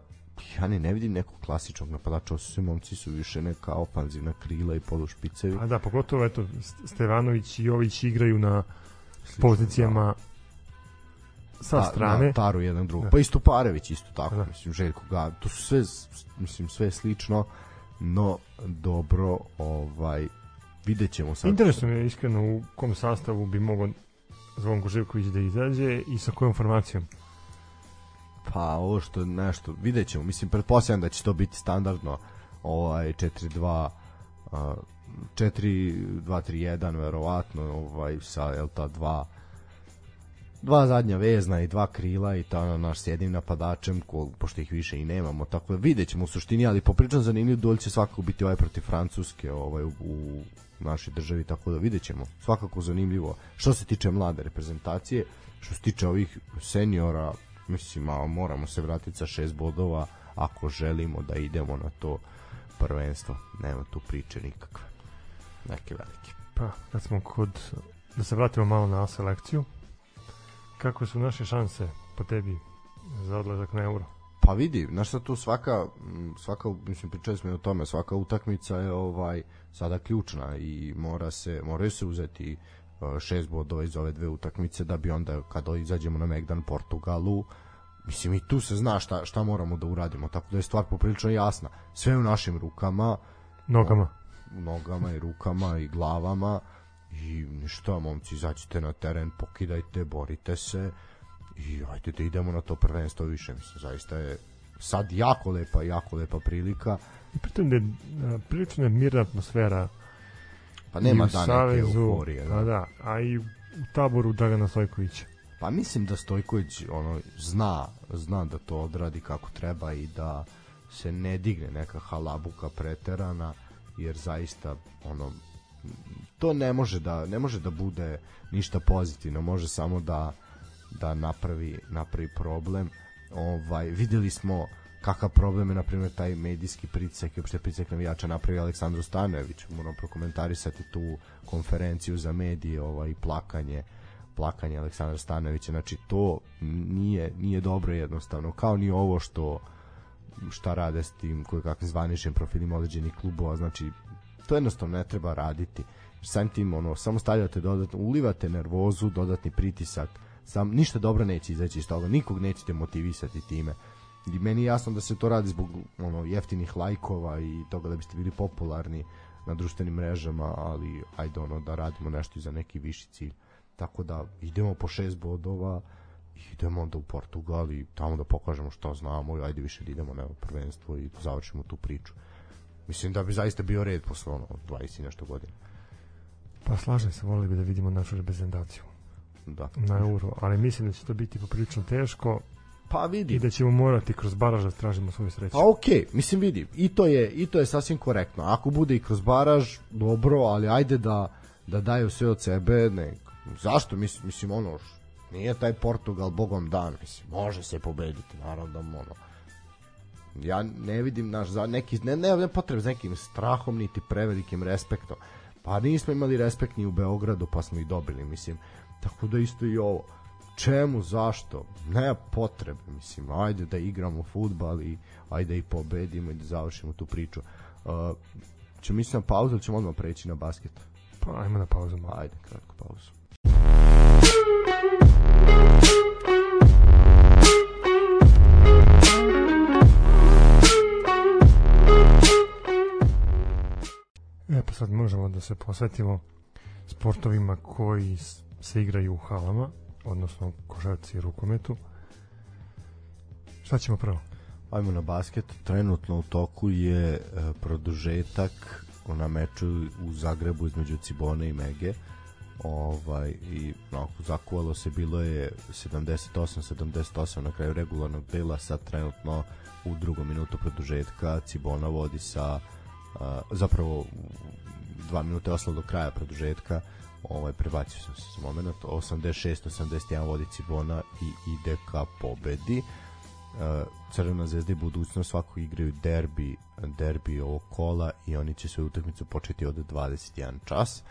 ja ne, ne vidim nekog klasičnog napadača, osim momci su više neka ofanzivna krila i polušpicevi. A da, pogotovo eto, Stevanović i Jović igraju na Slično, pozicijama da. sa Ta, strane. Na taru jedan drugog. Da. Pa i Stuparević isto tako, da. mislim, Željko ga, to su sve, mislim, sve slično no dobro ovaj vidjet ćemo sad. Interesno je iskreno u kom sastavu bi mogao Zvonko Živković da izađe i sa kojom formacijom. Pa ovo što nešto, vidjet ćemo. Mislim, pretpostavljam da će to biti standardno ovaj 4-2 uh, 4-2-3-1 verovatno ovaj sa el ta 2 dva zadnja vezna i dva krila i ta na naš s jednim napadačem ko, pošto ih više i nemamo tako da vidjet ćemo u suštini ali popričam zanimljiv duel će svakako biti ovaj protiv Francuske ovaj, u, u našoj državi tako da vidjet ćemo. Svakako zanimljivo. Što se tiče mlade reprezentacije što se tiče ovih seniora mislim a moramo se vratiti sa šest bodova ako želimo da idemo na to prvenstvo. Nema tu priče nikakve. Neke velike. Pa kad smo kod da se vratimo malo na selekciju Kako su naše šanse po tebi za odlazak na euro? Pa vidi, znaš šta tu svaka, svaka, mislim, pričali smo i o tome, svaka utakmica je ovaj sada ključna i mora se, moraju se uzeti uh, šest bodova iz ove dve utakmice da bi onda kada izađemo na Megdan Portugalu mislim i tu se zna šta, šta moramo da uradimo tako da je stvar poprilično jasna sve u našim rukama nogama o, nogama i rukama i glavama i ništa, momci, izađite na teren, pokidajte, borite se i ajde da idemo na to prvenstvo više, mislim, zaista je sad jako lepa, jako lepa prilika. I pritom da je prilično je mirna atmosfera pa nema da neke euforije. Da. A, da, a i u taboru Dragana Stojkovića. Pa mislim da Stojković ono, zna, zna da to odradi kako treba i da se ne digne neka halabuka preterana, jer zaista ono to ne može da ne može da bude ništa pozitivno, može samo da da napravi napravi problem. Ovaj videli smo kakav problem je na primjer taj medijski pritisak i uopšte pritisak navijača napravi Aleksandru Stanojević. Moramo prokomentarisati tu konferenciju za medije, ovaj plakanje plakanje Aleksandra Stanojevića. Znači to nije nije dobro jednostavno, kao ni ovo što šta rade s tim koji kakvim zvaničnim profilima određenih klubova, znači to jednostavno ne treba raditi sam tim ono samo stavljate dodatno ulivate nervozu dodatni pritisak sam ništa dobro neće izaći iz toga nikog nećete motivisati time. I meni je jasno da se to radi zbog ono jeftinih lajkova i toga da biste bili popularni na društvenim mrežama ali ajde ono da radimo nešto za neki viši cilj. Tako da idemo po šest bodova idemo onda u Portugal i tamo da pokažemo što znamo i ajde više da idemo na prvenstvo i završimo tu priču. Mislim da bi zaista bio red posle ono 20 nešto godina. Pa slažem se, volili bi da vidimo našu reprezentaciju Da. na euro, ali mislim da će to biti poprilično teško Pa vidi. i da ćemo morati kroz baraž da tražimo svoju sreću. Pa okej, okay, mislim vidi, i to je i to je sasvim korektno. Ako bude i kroz baraž, dobro, ali ajde da da daju sve od sebe, ne. Zašto mislim, mislim ono nije taj Portugal bogom dan, mislim, može se pobediti, naravno da ono. Ja ne vidim naš za neki ne ne, ne potrebe za nekim strahom niti prevelikim respektom. Pa nismo imali respekt ni u Beogradu, pa smo ih dobili, mislim. Tako da isto i ovo. Čemu, zašto? Ne potrebe, mislim. Ajde da igramo futbal i ajde i pobedimo i da završimo tu priču. Uh, ćemo mislim na pauzu ili ćemo odmah preći na basket? Pa ajmo na pauzu. Ajde, kratko pauzu. E pa sad možemo da se posvetimo sportovima koji se igraju u halama, odnosno košarci i rukometu. Šta ćemo prvo? Ajmo na basket. Trenutno u toku je e, produžetak na meču u Zagrebu između Cibone i Mege. Ovaj i onako zakuvalo se bilo je 78 78 na kraju regularnog dela sad trenutno u drugom minutu produžetka Cibona vodi sa zapravo dva minute ostalo do kraja produžetka. Ovaj prebacio sam se moment 86 81 vodi Cibona i ide ka pobedi. Crvena zvezda i budućnost svako igraju derbi derbi ovog kola i oni će svoju utakmicu početi od 21 čas.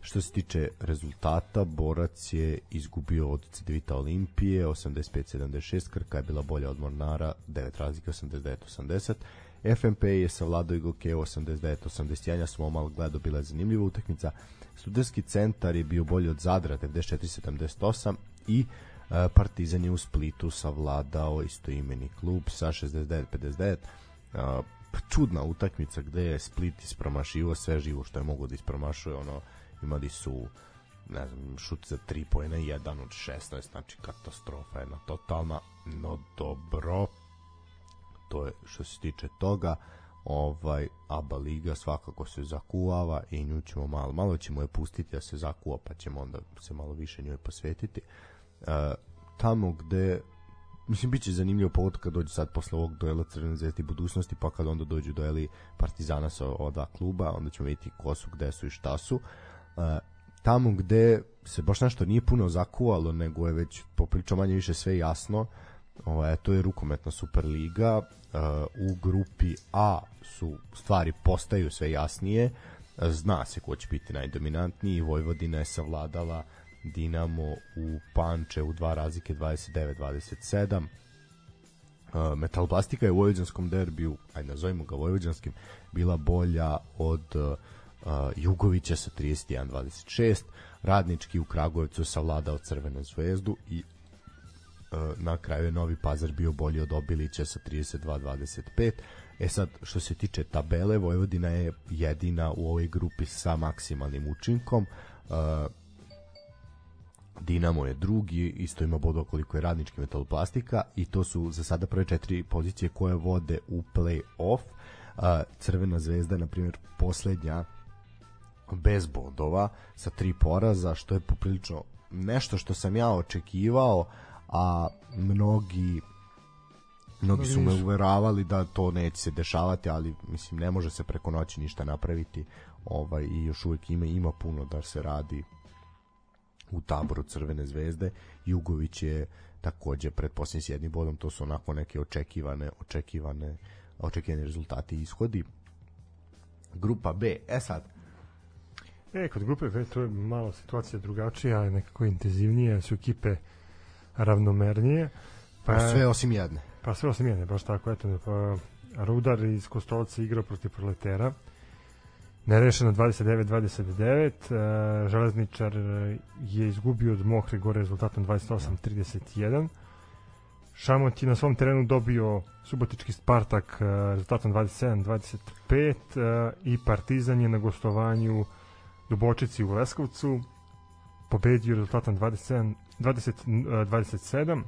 Što se tiče rezultata Borac je izgubio od Cedevita Olimpije 85-76 Krka je bila bolja od Mornara 9 razlike 89-80 FNP je savladao i Gokeo 89-81 ja sam ovo malo gledao bila je zanimljiva utakmica. Studenski centar je bio bolji od Zadra 94-78 i E, Partizan je u Splitu savladao istoimeni klub sa 69-59 E, čudna utakmica gde je Split ispromašivo sve živo što je mogo da ispromašuje ono imali su ne znam, šut za 3 pojena, jedan od 16, znači katastrofa jedna totalna, no dobro, to je što se tiče toga, ovaj ABA liga svakako se zakuvava i nju ćemo malo, malo ćemo je pustiti da se zakuva, pa ćemo onda se malo više njoj posvetiti. E, tamo gde mislim biće zanimljivo povod kad dođe sad posle ovog duela Crvene zvezde i budućnosti pa kad onda dođu dueli Partizana sa ova dva kluba onda ćemo vidjeti ko su, gde su i šta su e, tamo gde se baš nešto nije puno zakuvalo nego je već popričao manje više sve jasno ovaj, to je rukometna Superliga e, u grupi A su stvari postaju sve jasnije. Zna se ko će biti najdominantniji. Vojvodina je savladala Dinamo u Panče u dva razlike 29-27 Uh, Metalplastika je u vojvođanskom derbiju, ajde nazovimo ga vojvođanskim, bila bolja od uh, Jugovića sa 31-26, Radnički u Kragujevcu savladao Crvenu zvezdu i na kraju je Novi Pazar bio bolji od Obilića sa 32-25. E sad, što se tiče tabele, Vojvodina je jedina u ovoj grupi sa maksimalnim učinkom. Uh, Dinamo je drugi, isto ima bodova koliko je radnički metaloplastika i to su za sada prve četiri pozicije koje vode u play-off. A, Crvena zvezda je, na primjer, poslednja bez bodova sa tri poraza, što je poprilično nešto što sam ja očekivao, a mnogi mnogi su me uveravali da to neće se dešavati, ali mislim ne može se preko noći ništa napraviti. Ovaj i još uvek ima ima puno da se radi u taboru Crvene zvezde. Jugović je takođe pretpostavljen s jednim bodom, to su onako neke očekivane, očekivane, očekivani rezultati i ishodi. Grupa B, e sad, E, kod grupe B to je malo situacija drugačija, nekako intenzivnije, su ekipe ravnomernije. pa sve osim jedne. Pa sve osim jedne, baš tako, eto, pa Rudar iz Kostolca igrao protiv Proletera. Nerešeno 29-29, uh, Železničar je izgubio od Mokre gore rezultatom 28-31. Šamont je na svom terenu dobio Subotički Spartak uh, rezultatom 27-25 uh, i Partizan je na gostovanju Dubočici u Leskovcu pobedio rezultatom 27 20, uh, 27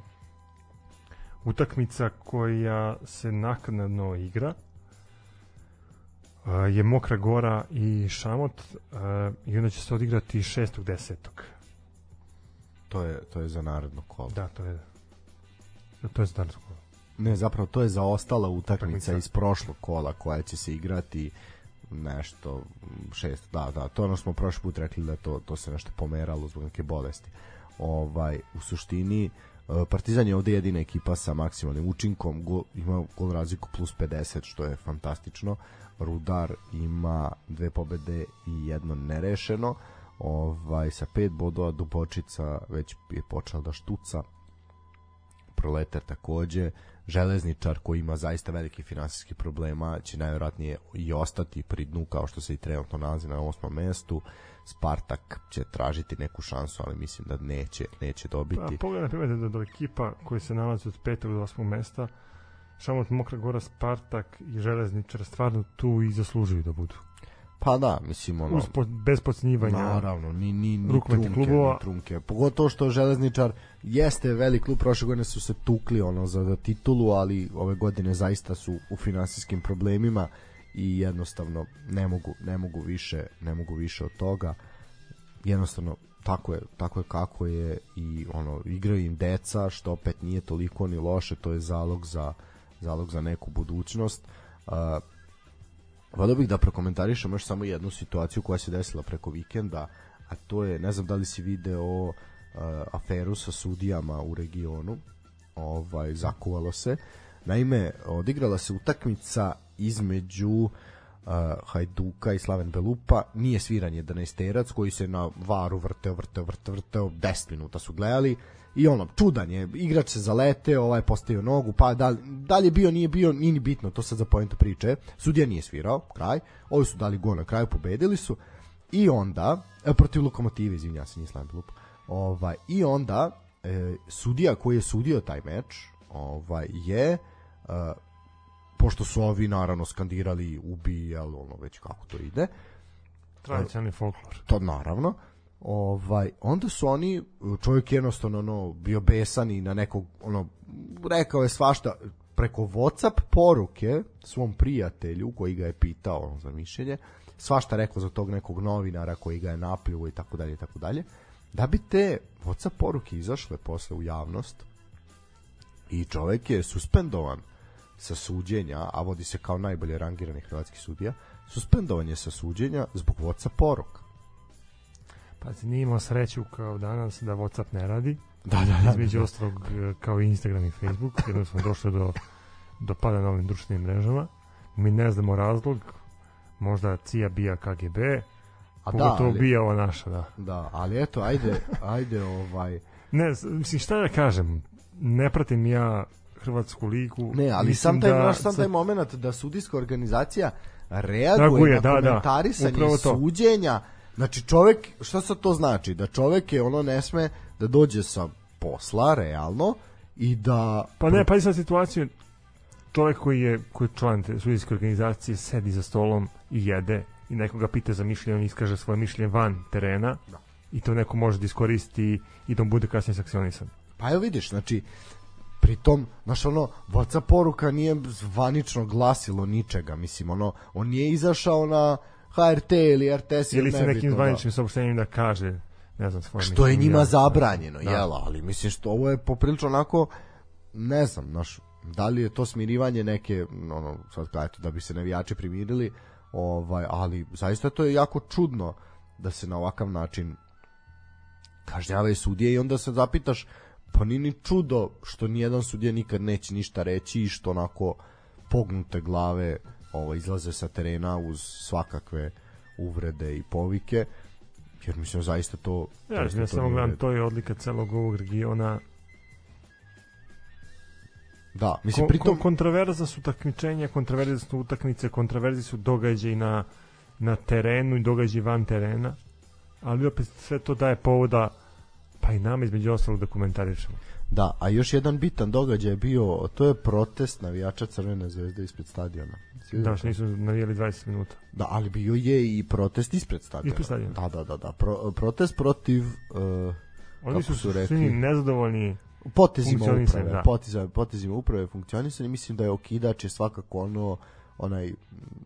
utakmica koja se naknadno igra je Mokra Gora i Šamot i onda će se odigrati 6.10. To je, to je za naredno kolo. Da, to je to je za naredno kolo. Ne, zapravo to je za ostala utakmica iz prošlog kola koja će se igrati nešto šest, da, da, to ono smo prošli put rekli da to, to se nešto pomeralo zbog neke bolesti. Ovaj, u suštini e, Partizan je ovde jedina ekipa sa maksimalnim učinkom, go, ima gol razliku plus 50, što je fantastično. Rudar ima dve pobede i jedno nerešeno. Ovaj, sa pet bodova Dubočica već je počela da štuca. Proletar takođe. Železničar koji ima zaista velike finansijske problema će najvjerojatnije i ostati pri dnu kao što se i trenutno nalazi na osmom mestu. Spartak će tražiti neku šansu, ali mislim da neće, neće dobiti. Pa, pogledaj, primjer, da, da ekipa koja se nalazi od petog do osmog mesta, Šamot, Mokra Gora, Spartak i Železničar stvarno tu i zaslužuju da budu. Pa da, mislim ono... Uz, bez podsnjivanja. Naravno, ni, ni, ni trunke, klubova. Ni trunke. Pogotovo što Železničar jeste velik klub, prošle godine su se tukli ono za, za titulu, ali ove godine zaista su u finansijskim problemima i jednostavno ne mogu, ne mogu više ne mogu više od toga jednostavno tako je, tako je kako je i ono igraju im deca što opet nije toliko ni loše to je zalog za zalog za neku budućnost uh, Volio bih da prokomentarišemo još samo jednu situaciju koja se desila preko vikenda, a to je, ne znam da li si video uh, aferu sa sudijama u regionu, ovaj, zakuvalo se. Naime, odigrala se utakmica između uh, Hajduka i Slaven Belupa, nije sviranje 11 koji se na varu vrteo, vrteo, vrteo, vrteo, 10 minuta su gledali, i ono, čudan je, igrač se zalete, ovaj postavio nogu, pa da, da li je bio, nije bio, nije ni bitno, to sad za pojentu priče, sudija nije svirao, kraj, ovi su dali gol na kraju, pobedili su, i onda, e, protiv Lokomotive, izvinja se, nije Slaven Belupa, ovaj, i onda, e, sudija koji je sudio taj meč, ovaj, je, e, pošto su ovi naravno skandirali ubi, jel, ono već kako to ide. Tradicionalni folklor. To naravno. Ovaj, onda su oni, čovjek jednostavno ono, bio besan i na nekog, ono, rekao je svašta preko Whatsapp poruke svom prijatelju koji ga je pitao ono, za mišljenje, svašta rekao za tog nekog novinara koji ga je napljuo i tako dalje i tako dalje, da bi te Whatsapp poruke izašle posle u javnost i čovjek je suspendovan sa suđenja, a vodi se kao najbolje rangirani hrvatski sudija, suspendovan je sa suđenja zbog Whatsapp poruka. Pa ti nije imao sreću kao danas da Whatsapp ne radi. Da, da, da. Između da. ostalog e, kao Instagram i Facebook, jer smo došli do, do pada na ovim društvenim mrežama. Mi ne znamo razlog, možda CIA bija KGB, a da, ali, bija ova naša, da. Da, ali eto, ajde, ajde ovaj... Ne, mislim, šta da kažem, ne pratim ja Hrvatsku ligu. Ne, ali sam taj, da, sam taj moment da sudijska organizacija reaguje, reaguje na da, da. komentarisanje da, suđenja. Znači čovek, šta sad to znači? Da čovek je ono ne sme da dođe sa posla, realno, i da... Pa ne, pa sad situaciju, čovek koji je, koji je član te sudijske organizacije sedi za stolom i jede i nekoga pita za mišljenje, on iskaže svoje mišljenje van terena da. i to neko može da iskoristi i da mu bude kasnije sankcionisan. Pa evo vidiš, znači, pritom, znaš ono, WhatsApp poruka nije zvanično glasilo ničega, mislim, ono, on nije izašao na HRT ili RTS ili sa nekim da. zvaničnim da. saopštenjem da kaže ne znam svoje što je njima zabranjeno da. jela ali mislim što ovo je poprilično onako ne znam naš da li je to smirivanje neke ono sad kažete da bi se navijači primirili ovaj ali zaista to je jako čudno da se na ovakav način kažnjavaju sudije i onda se zapitaš pa ni ni čudo što ni jedan sudija nikad neće ništa reći i što onako pognute glave ovo, izlaze sa terena uz svakakve uvrede i povike jer mislim zaista to ja, ja samo gledam, to je odlika celog ovog regiona da, mislim Ko, pritom kontraverza su takmičenja, kontraverze su utakmice, kontraverzi su događaji na na terenu i događaji van terena, ali opet sve to daje povoda pa i nama između ostalog da komentarišemo. Da, a još jedan bitan događaj je bio, to je protest navijača Crvene zvezde ispred stadiona. Da, što nisu navijali 20 minuta. Da, ali bio je i protest ispred stadiona. Ispred stadiona. Da, da, da, da. Pro, protest protiv uh, Oni su, su rekli, nezadovoljni potezima uprave, da. potezima, potezima uprave funkcionisanje, mislim da je okidač je svakako ono onaj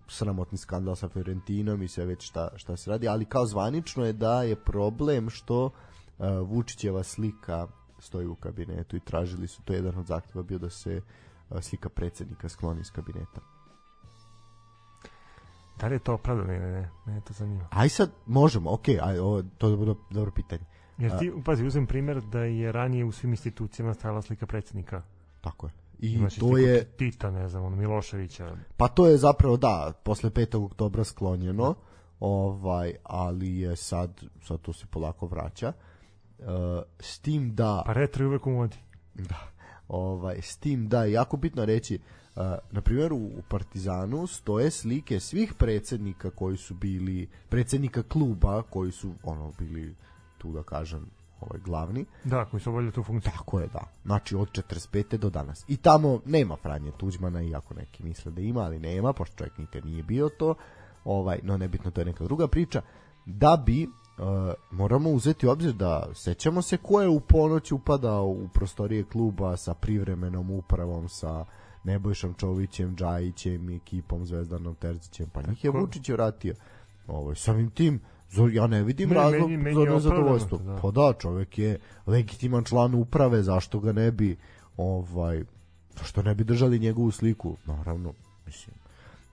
sramotni skandal sa Fiorentinom i sve već šta, šta se radi, ali kao zvanično je da je problem što uh, Vučićeva slika stoji u kabinetu i tražili su, to je jedan od zahteva bio da se uh, slika predsednika skloni iz kabineta. Da li je to opravdano ili ne? Ne, to zanima. Aj sad, možemo, ok, aj, ovo, to je dobro, dobro pitanje. Jer ti, pazi, uzem primjer da je ranije u svim institucijama stajala slika predsednika. Tako je. I Imaš to je Tita, ne znam, ono Miloševića. Pa to je zapravo da, posle 5. oktobra sklonjeno. Ovaj, ali je sad sad to se polako vraća. Uh, s tim da Pa retro je uvek u modi. Da. Ovaj, s tim da je jako bitno reći uh, na primjer u, u Partizanu stoje slike svih predsednika koji su bili predsednika kluba koji su ono bili tu da kažem ovaj glavni. Da, koji su obavljali tu funkciju. Tako je, da. Znači od 45. do danas. I tamo nema Franje Tuđmana, iako neki misle da ima, ali nema, pošto čovjek nikad nije bio to. Ovaj, no nebitno, to je neka druga priča. Da bi Uh, moramo uzeti obzir da sećamo se ko je u ponoć upadao u prostorije kluba sa privremenom upravom sa Nebojšom Čovićem, Džajićem ekipom Zvezdanom Terzićem, pa njih je Vučić vratio. Ovo, samim tim Zor, ja ne vidim ne, razlog meni, meni za nezadovoljstvo. Da. Pa da, čovek je legitiman član uprave, zašto ga ne bi ovaj zašto ne bi držali njegovu sliku? Naravno, mislim.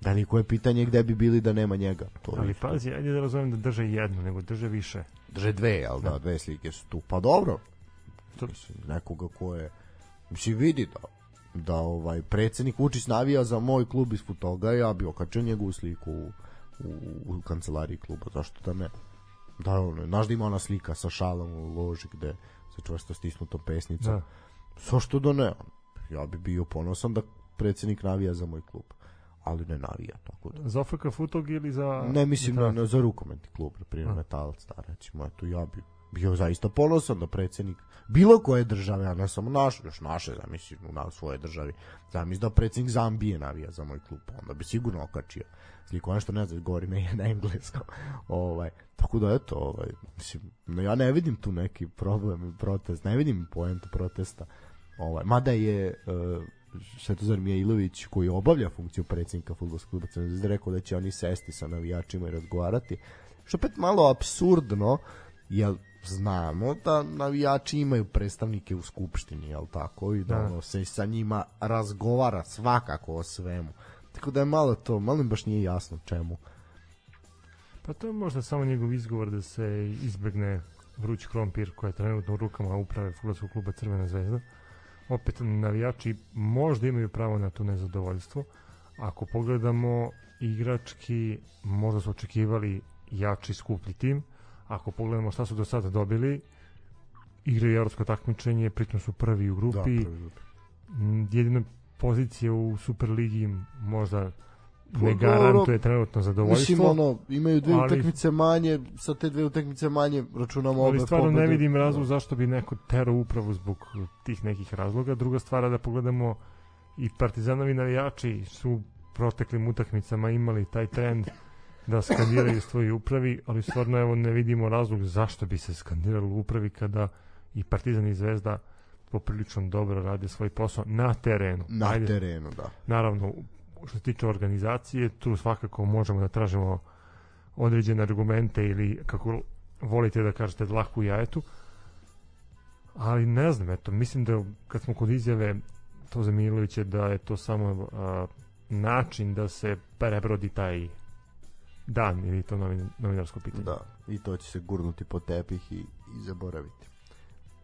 Da niko je pitanje gde bi bili da nema njega. To Ali pazi, ajde da razumem da drže jednu, nego drže više. Drže dve, jel da, da dve slike su tu. Pa dobro. To... Mislim, nekoga ko je mislim vidi da da ovaj predsednik Vučić navija za moj klub iz Futoga, ja bi okačio njegovu sliku u u, u kancelariji kluba, zašto da ne? Da, ono, znaš da ima ona slika sa šalom u loži gde se čvrsto stisnuto pesnica. Da. Zašto da ne? Ja bi bio ponosan da predsednik navija za moj klub ali ne navija tako da. Za OFK Futog ili za Ne mislim na, na za rukometni klub, na primjer Metalac, da recimo, eto ja bi bio zaista ponosan da predsednik bilo koje države, a ne samo naš, još naše, zamisli, u na svoje državi, zamisli da predsednik Zambije navija za moj klub, onda bi sigurno okačio sliku, nešto ne znam, govori na, na engleskom. ovaj, tako da, eto, ovaj, mislim, no ja ne vidim tu neki problem i protest, ne vidim poentu protesta. Ovaj, mada je uh, Svetozar Mijailović koji obavlja funkciju predsednika fudbalskog kluba Crvena zvezda rekao da će oni sesti sa navijačima i razgovarati. Što opet malo absurdno, jer znamo da navijači imaju predstavnike u skupštini, jel tako? I da, da. ono, se sa njima razgovara svakako o svemu. Tako da je malo to, malo im baš nije jasno čemu. Pa to je možda samo njegov izgovor da se izbegne vruć krompir koji je trenutno u rukama uprave futbolskog kluba Crvena zvezda. Opet navijači možda imaju pravo na to nezadovoljstvo. Ako pogledamo igrački, možda su očekivali jači skuplji tim, ako pogledamo šta su do sada dobili, igraju evropsko takmičenje, pritom su prvi u grupi. Da, prvi u grupi. Mm, jedina pozicija u Superligi možda pa ne garantuje trenutno zadovoljstvo. Mislim, ono, imaju dve ali, utakmice manje, sa te dve utakmice manje računamo obe stvarno pobede. ne vidim razlog zašto bi neko terao upravu zbog tih nekih razloga. Druga stvar da pogledamo i partizanovi navijači su proteklim utakmicama imali taj trend da skandiraju svoji upravi, ali stvarno evo ne vidimo razlog zašto bi se skandiralo u upravi kada i Partizan i Zvezda poprilično dobro rade svoj posao na terenu. Na Ajde, terenu, da. Naravno, što se tiče organizacije, tu svakako možemo da tražimo određene argumente ili kako volite da kažete dlaku jajetu, ali ne znam, eto, mislim da kad smo kod izjave to za Milovića da je to samo a, način da se prebrodi taj dan ili to novin, novinarsko pitanje. Da, i to će se gurnuti po tepih i, i zaboraviti.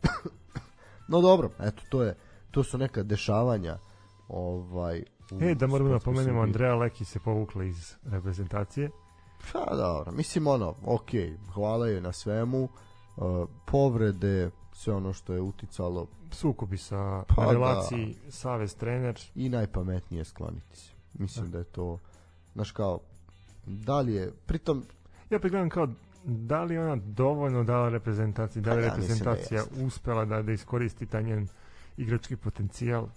no dobro, eto, to je to su neka dešavanja ovaj E, da moramo da pomenemo Andreja Leki se povukla iz reprezentacije. Pa dobro, mislim ono, ok, hvala joj na svemu, uh, povrede, sve ono što je uticalo. Sukobi sa pa da. relaciji da. Savez trener. I najpametnije skloniti se. Mislim da. da je to, znaš kao, da li je, pritom... Ja pregledam kao, da li ona dovoljno dala reprezentaciji, da li pa ja, da reprezentacija da uspela da, da iskoristi taj njen igrački potencijal?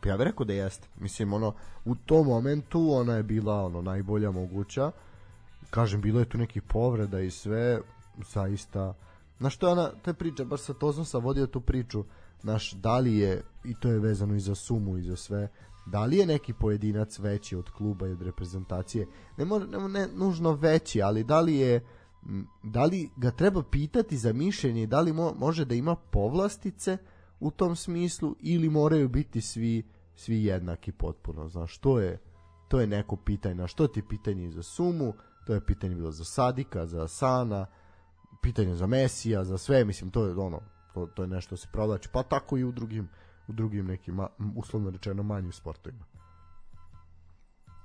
Pa ja bih rekao da jeste. Mislim, ono, u tom momentu ona je bila ono najbolja moguća. Kažem, bilo je tu nekih povreda i sve, zaista... Znaš što je ona, te priče, baš sa Tozom sam vodio tu priču, naš, da li je, i to je vezano i za sumu i za sve, da li je neki pojedinac veći od kluba i od reprezentacije? Ne, mora, ne, ne nužno veći ali da li je da li ga treba pitati za mišljenje da li mo, može da ima povlastice u tom smislu ili moraju biti svi svi jednaki potpuno? Znaš to je to je neko pitanje. Na što ti pitanje za sumu? To je pitanje bilo za Sadika za Sana pitanje za Mesija za sve. Mislim to je ono to, to je nešto se provlači pa tako i u drugim u drugim nekim uslovno rečeno manjim sportovima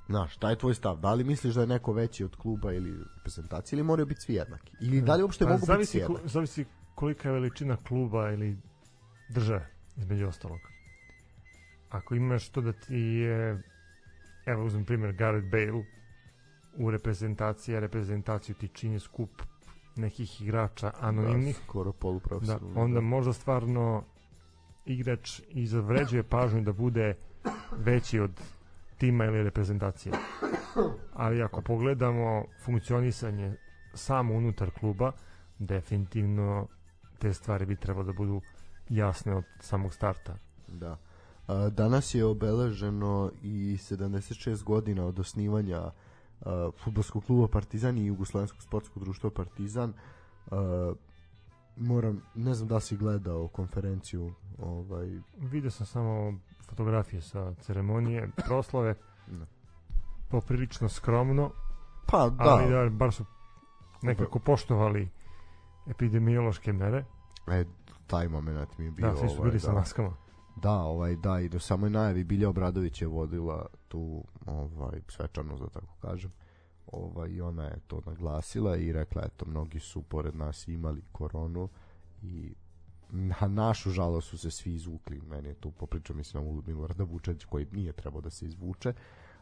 Znaš, šta je tvoj stav? Da li misliš da je neko veći od kluba ili reprezentacije ili moraju biti svi jednaki? Ili da li uopšte pa, mogu biti svi jednaki? Zavisi kolika je veličina kluba ili države, između ostalog. Ako imaš to da ti je, evo uzmem primjer Gareth Bale u reprezentaciji, a reprezentaciju ti čini skup nekih igrača anonimnih. Da, skoro Da, onda možda stvarno igrač i zavređuje pažnju da bude veći od tima ili reprezentacije. Ali ako pogledamo funkcionisanje samo unutar kluba, definitivno te stvari bi trebalo da budu jasne od samog starta. Da. Danas je obeleženo i 76 godina od osnivanja futbolskog kluba Partizan i Jugoslovenskog sportskog društva Partizan. Moram, ne znam da si gledao konferenciju ovaj... Vidio sam samo fotografije sa ceremonije, proslave, da. poprilično skromno, pa da, ali da, bar su nekako poštovali epidemiološke mere. E, taj moment mi je bio... Da, svi su bili ovaj, sa da. maskama. Da, ovaj, da, i do samoj najavi Bilja Obradović je vodila tu ovaj, svečano, da tako kažem. Ovaj, ona je to naglasila i rekla, eto, mnogi su pored nas imali koronu i na našu žalost su se svi izvukli. Meni je tu popričao, mislim, u Milorada Vučević koji nije trebao da se izvuče,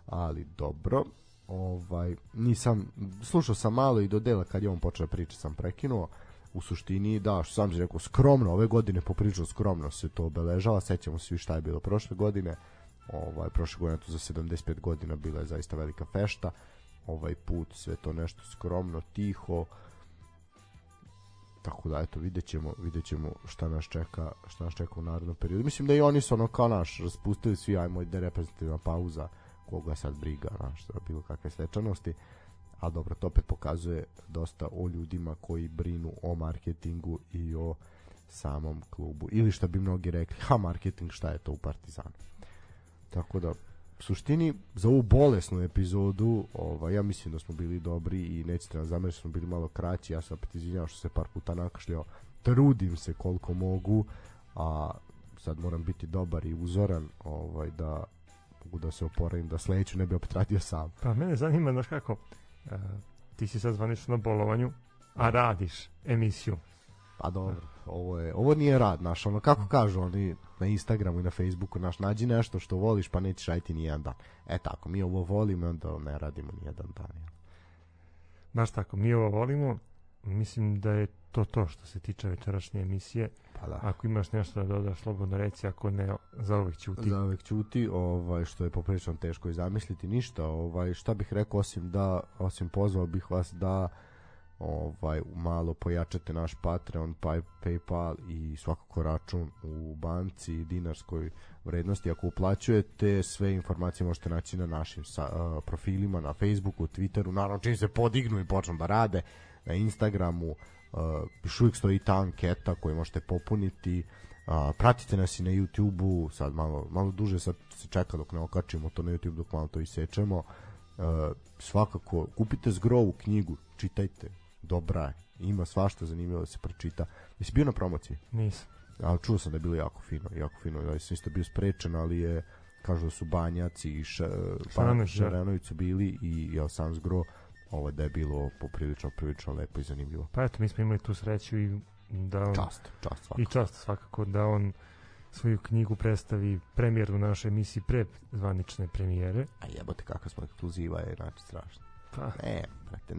ali dobro. Ovaj, nisam, slušao sam malo i do dela kad je on počeo da priča, sam prekinuo. U suštini, da, što sam rekao, skromno, ove godine popričao skromno se to obeležava, sećamo svi šta je bilo prošle godine, ovaj, prošle godine to za 75 godina bila je zaista velika fešta, ovaj put sve to nešto skromno, tiho, tako da eto vidjet ćemo, vidjet ćemo šta nas čeka šta nas čeka u narednom periodu. Mislim da i oni su ono kao naš raspustili svi ajmo ide reprezentativna pauza koga sad briga naš da bilo kakve svečanosti. A dobro to opet pokazuje dosta o ljudima koji brinu o marketingu i o samom klubu. Ili što bi mnogi rekli ha marketing šta je to u Partizanu? Tako da suštini za ovu bolesnu epizodu ovaj, ja mislim da smo bili dobri i nećete nam zameriti smo bili malo kraći. Ja sam opet izvinjao što se par puta nakašljao. Trudim se koliko mogu a sad moram biti dobar i uzoran ovaj, da mogu da se oporavim da sledeću ne bi opet radio sam. Pa mene zanima znaš kako uh, ti si sad zvanično na bolovanju a radiš emisiju Pa dobro, ovo je ovo nije rad naš, ono kako kažu oni na Instagramu i na Facebooku, naš nađi nešto što voliš pa nećeš raditi ni jedan dan. E tako, mi ovo volimo onda ne radimo ni jedan dan. Baš tako, mi ovo volimo, mislim da je to to što se tiče večerašnje emisije. Pa da. Ako imaš nešto da dodaš, slobodno reci, ako ne, za uvek ćuti. Za uvek ćuti, ovaj, što je poprilično teško i zamisliti ništa. Ovaj, šta bih rekao, osim da, osim pozvao bih vas da ovaj malo pojačate naš Patreon, PayPal i svakako račun u banci dinarskoj vrednosti. Ako uplaćujete, sve informacije možete naći na našim sa, uh, profilima, na Facebooku, Twitteru, naravno čim se podignu i počnu da rade, na Instagramu, uh, uvijek stoji ta anketa koju možete popuniti, uh, pratite nas i na YouTubeu, sad malo, malo duže sad se čeka dok ne okačimo to na YouTube, dok malo to isečemo. Uh, svakako, kupite zgrovu knjigu, čitajte, dobra je. Ima svašta zanimljivo da se pročita. Jesi bio na promociji? Nisam. Ali čuo sam da je bilo jako fino, jako fino. Ja sam isto bio sprečen, ali je kažu da su Banjaci i ša, Šarenović su bili i ja sam zgro ovo da je bilo poprilično prilično lepo i zanimljivo. Pa eto, mi smo imali tu sreću i da on, čast, čast svakako. I čast svakako da on svoju knjigu predstavi premijer u našoj emisiji pre zvanične premijere. A jebote kakva smo ekskluziva je, znači strašno. Pa. Ne, brate,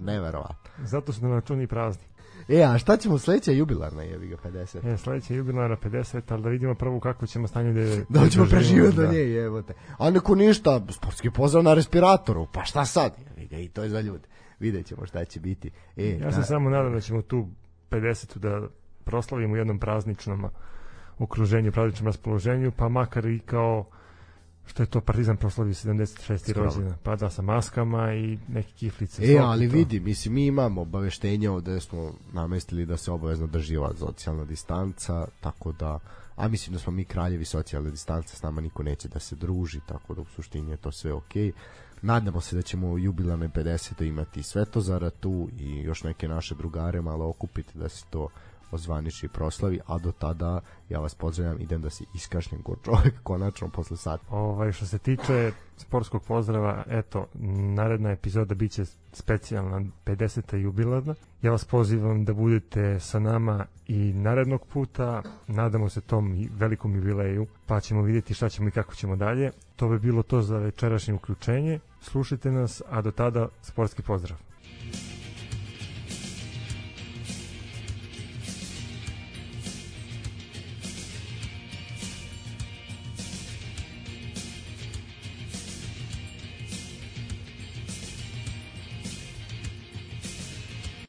nema. Neverovatno. Zato su nam računi prazni. E, a šta ćemo sledeća jubilarna jebi ga 50? E, sledeća jubilarna 50, ali da vidimo prvo kako ćemo stanje da da ćemo preživeti do da. nje, jebote. A neko ništa, sportski pozdrav na respiratoru. Pa šta sad? Jebi ga i to je za ljude. Videćemo šta će biti. E, ja se da, samo nadam da ćemo tu 50 da proslavimo u jednom prazničnom okruženju, prazničnom raspoloženju, pa makar i kao što je to Partizan proslavi 76. rođena, pa da sa maskama i neke kiflice. E, ali to. vidi, mislim, mi imamo obaveštenje ovde smo namestili da se obavezno drži ova socijalna distanca, tako da, a mislim da smo mi kraljevi socijalne distance, s nama niko neće da se druži, tako da u suštini je to sve okej. Okay. Nadamo se da ćemo u jubilarnoj 50. imati Svetozara tu i još neke naše drugare malo okupiti da se to ozvaniči proslavi, a do tada ja vas pozdravljam, idem da se iskašnem ko čovjek konačno posle sata. Ovaj, što se tiče sportskog pozdrava, eto, naredna epizoda biće specijalna 50. jubilarna. Ja vas pozivam da budete sa nama i narednog puta, nadamo se tom velikom jubileju, pa ćemo vidjeti šta ćemo i kako ćemo dalje. To bi bilo to za večerašnje uključenje. Slušajte nas, a do tada sportski pozdrav.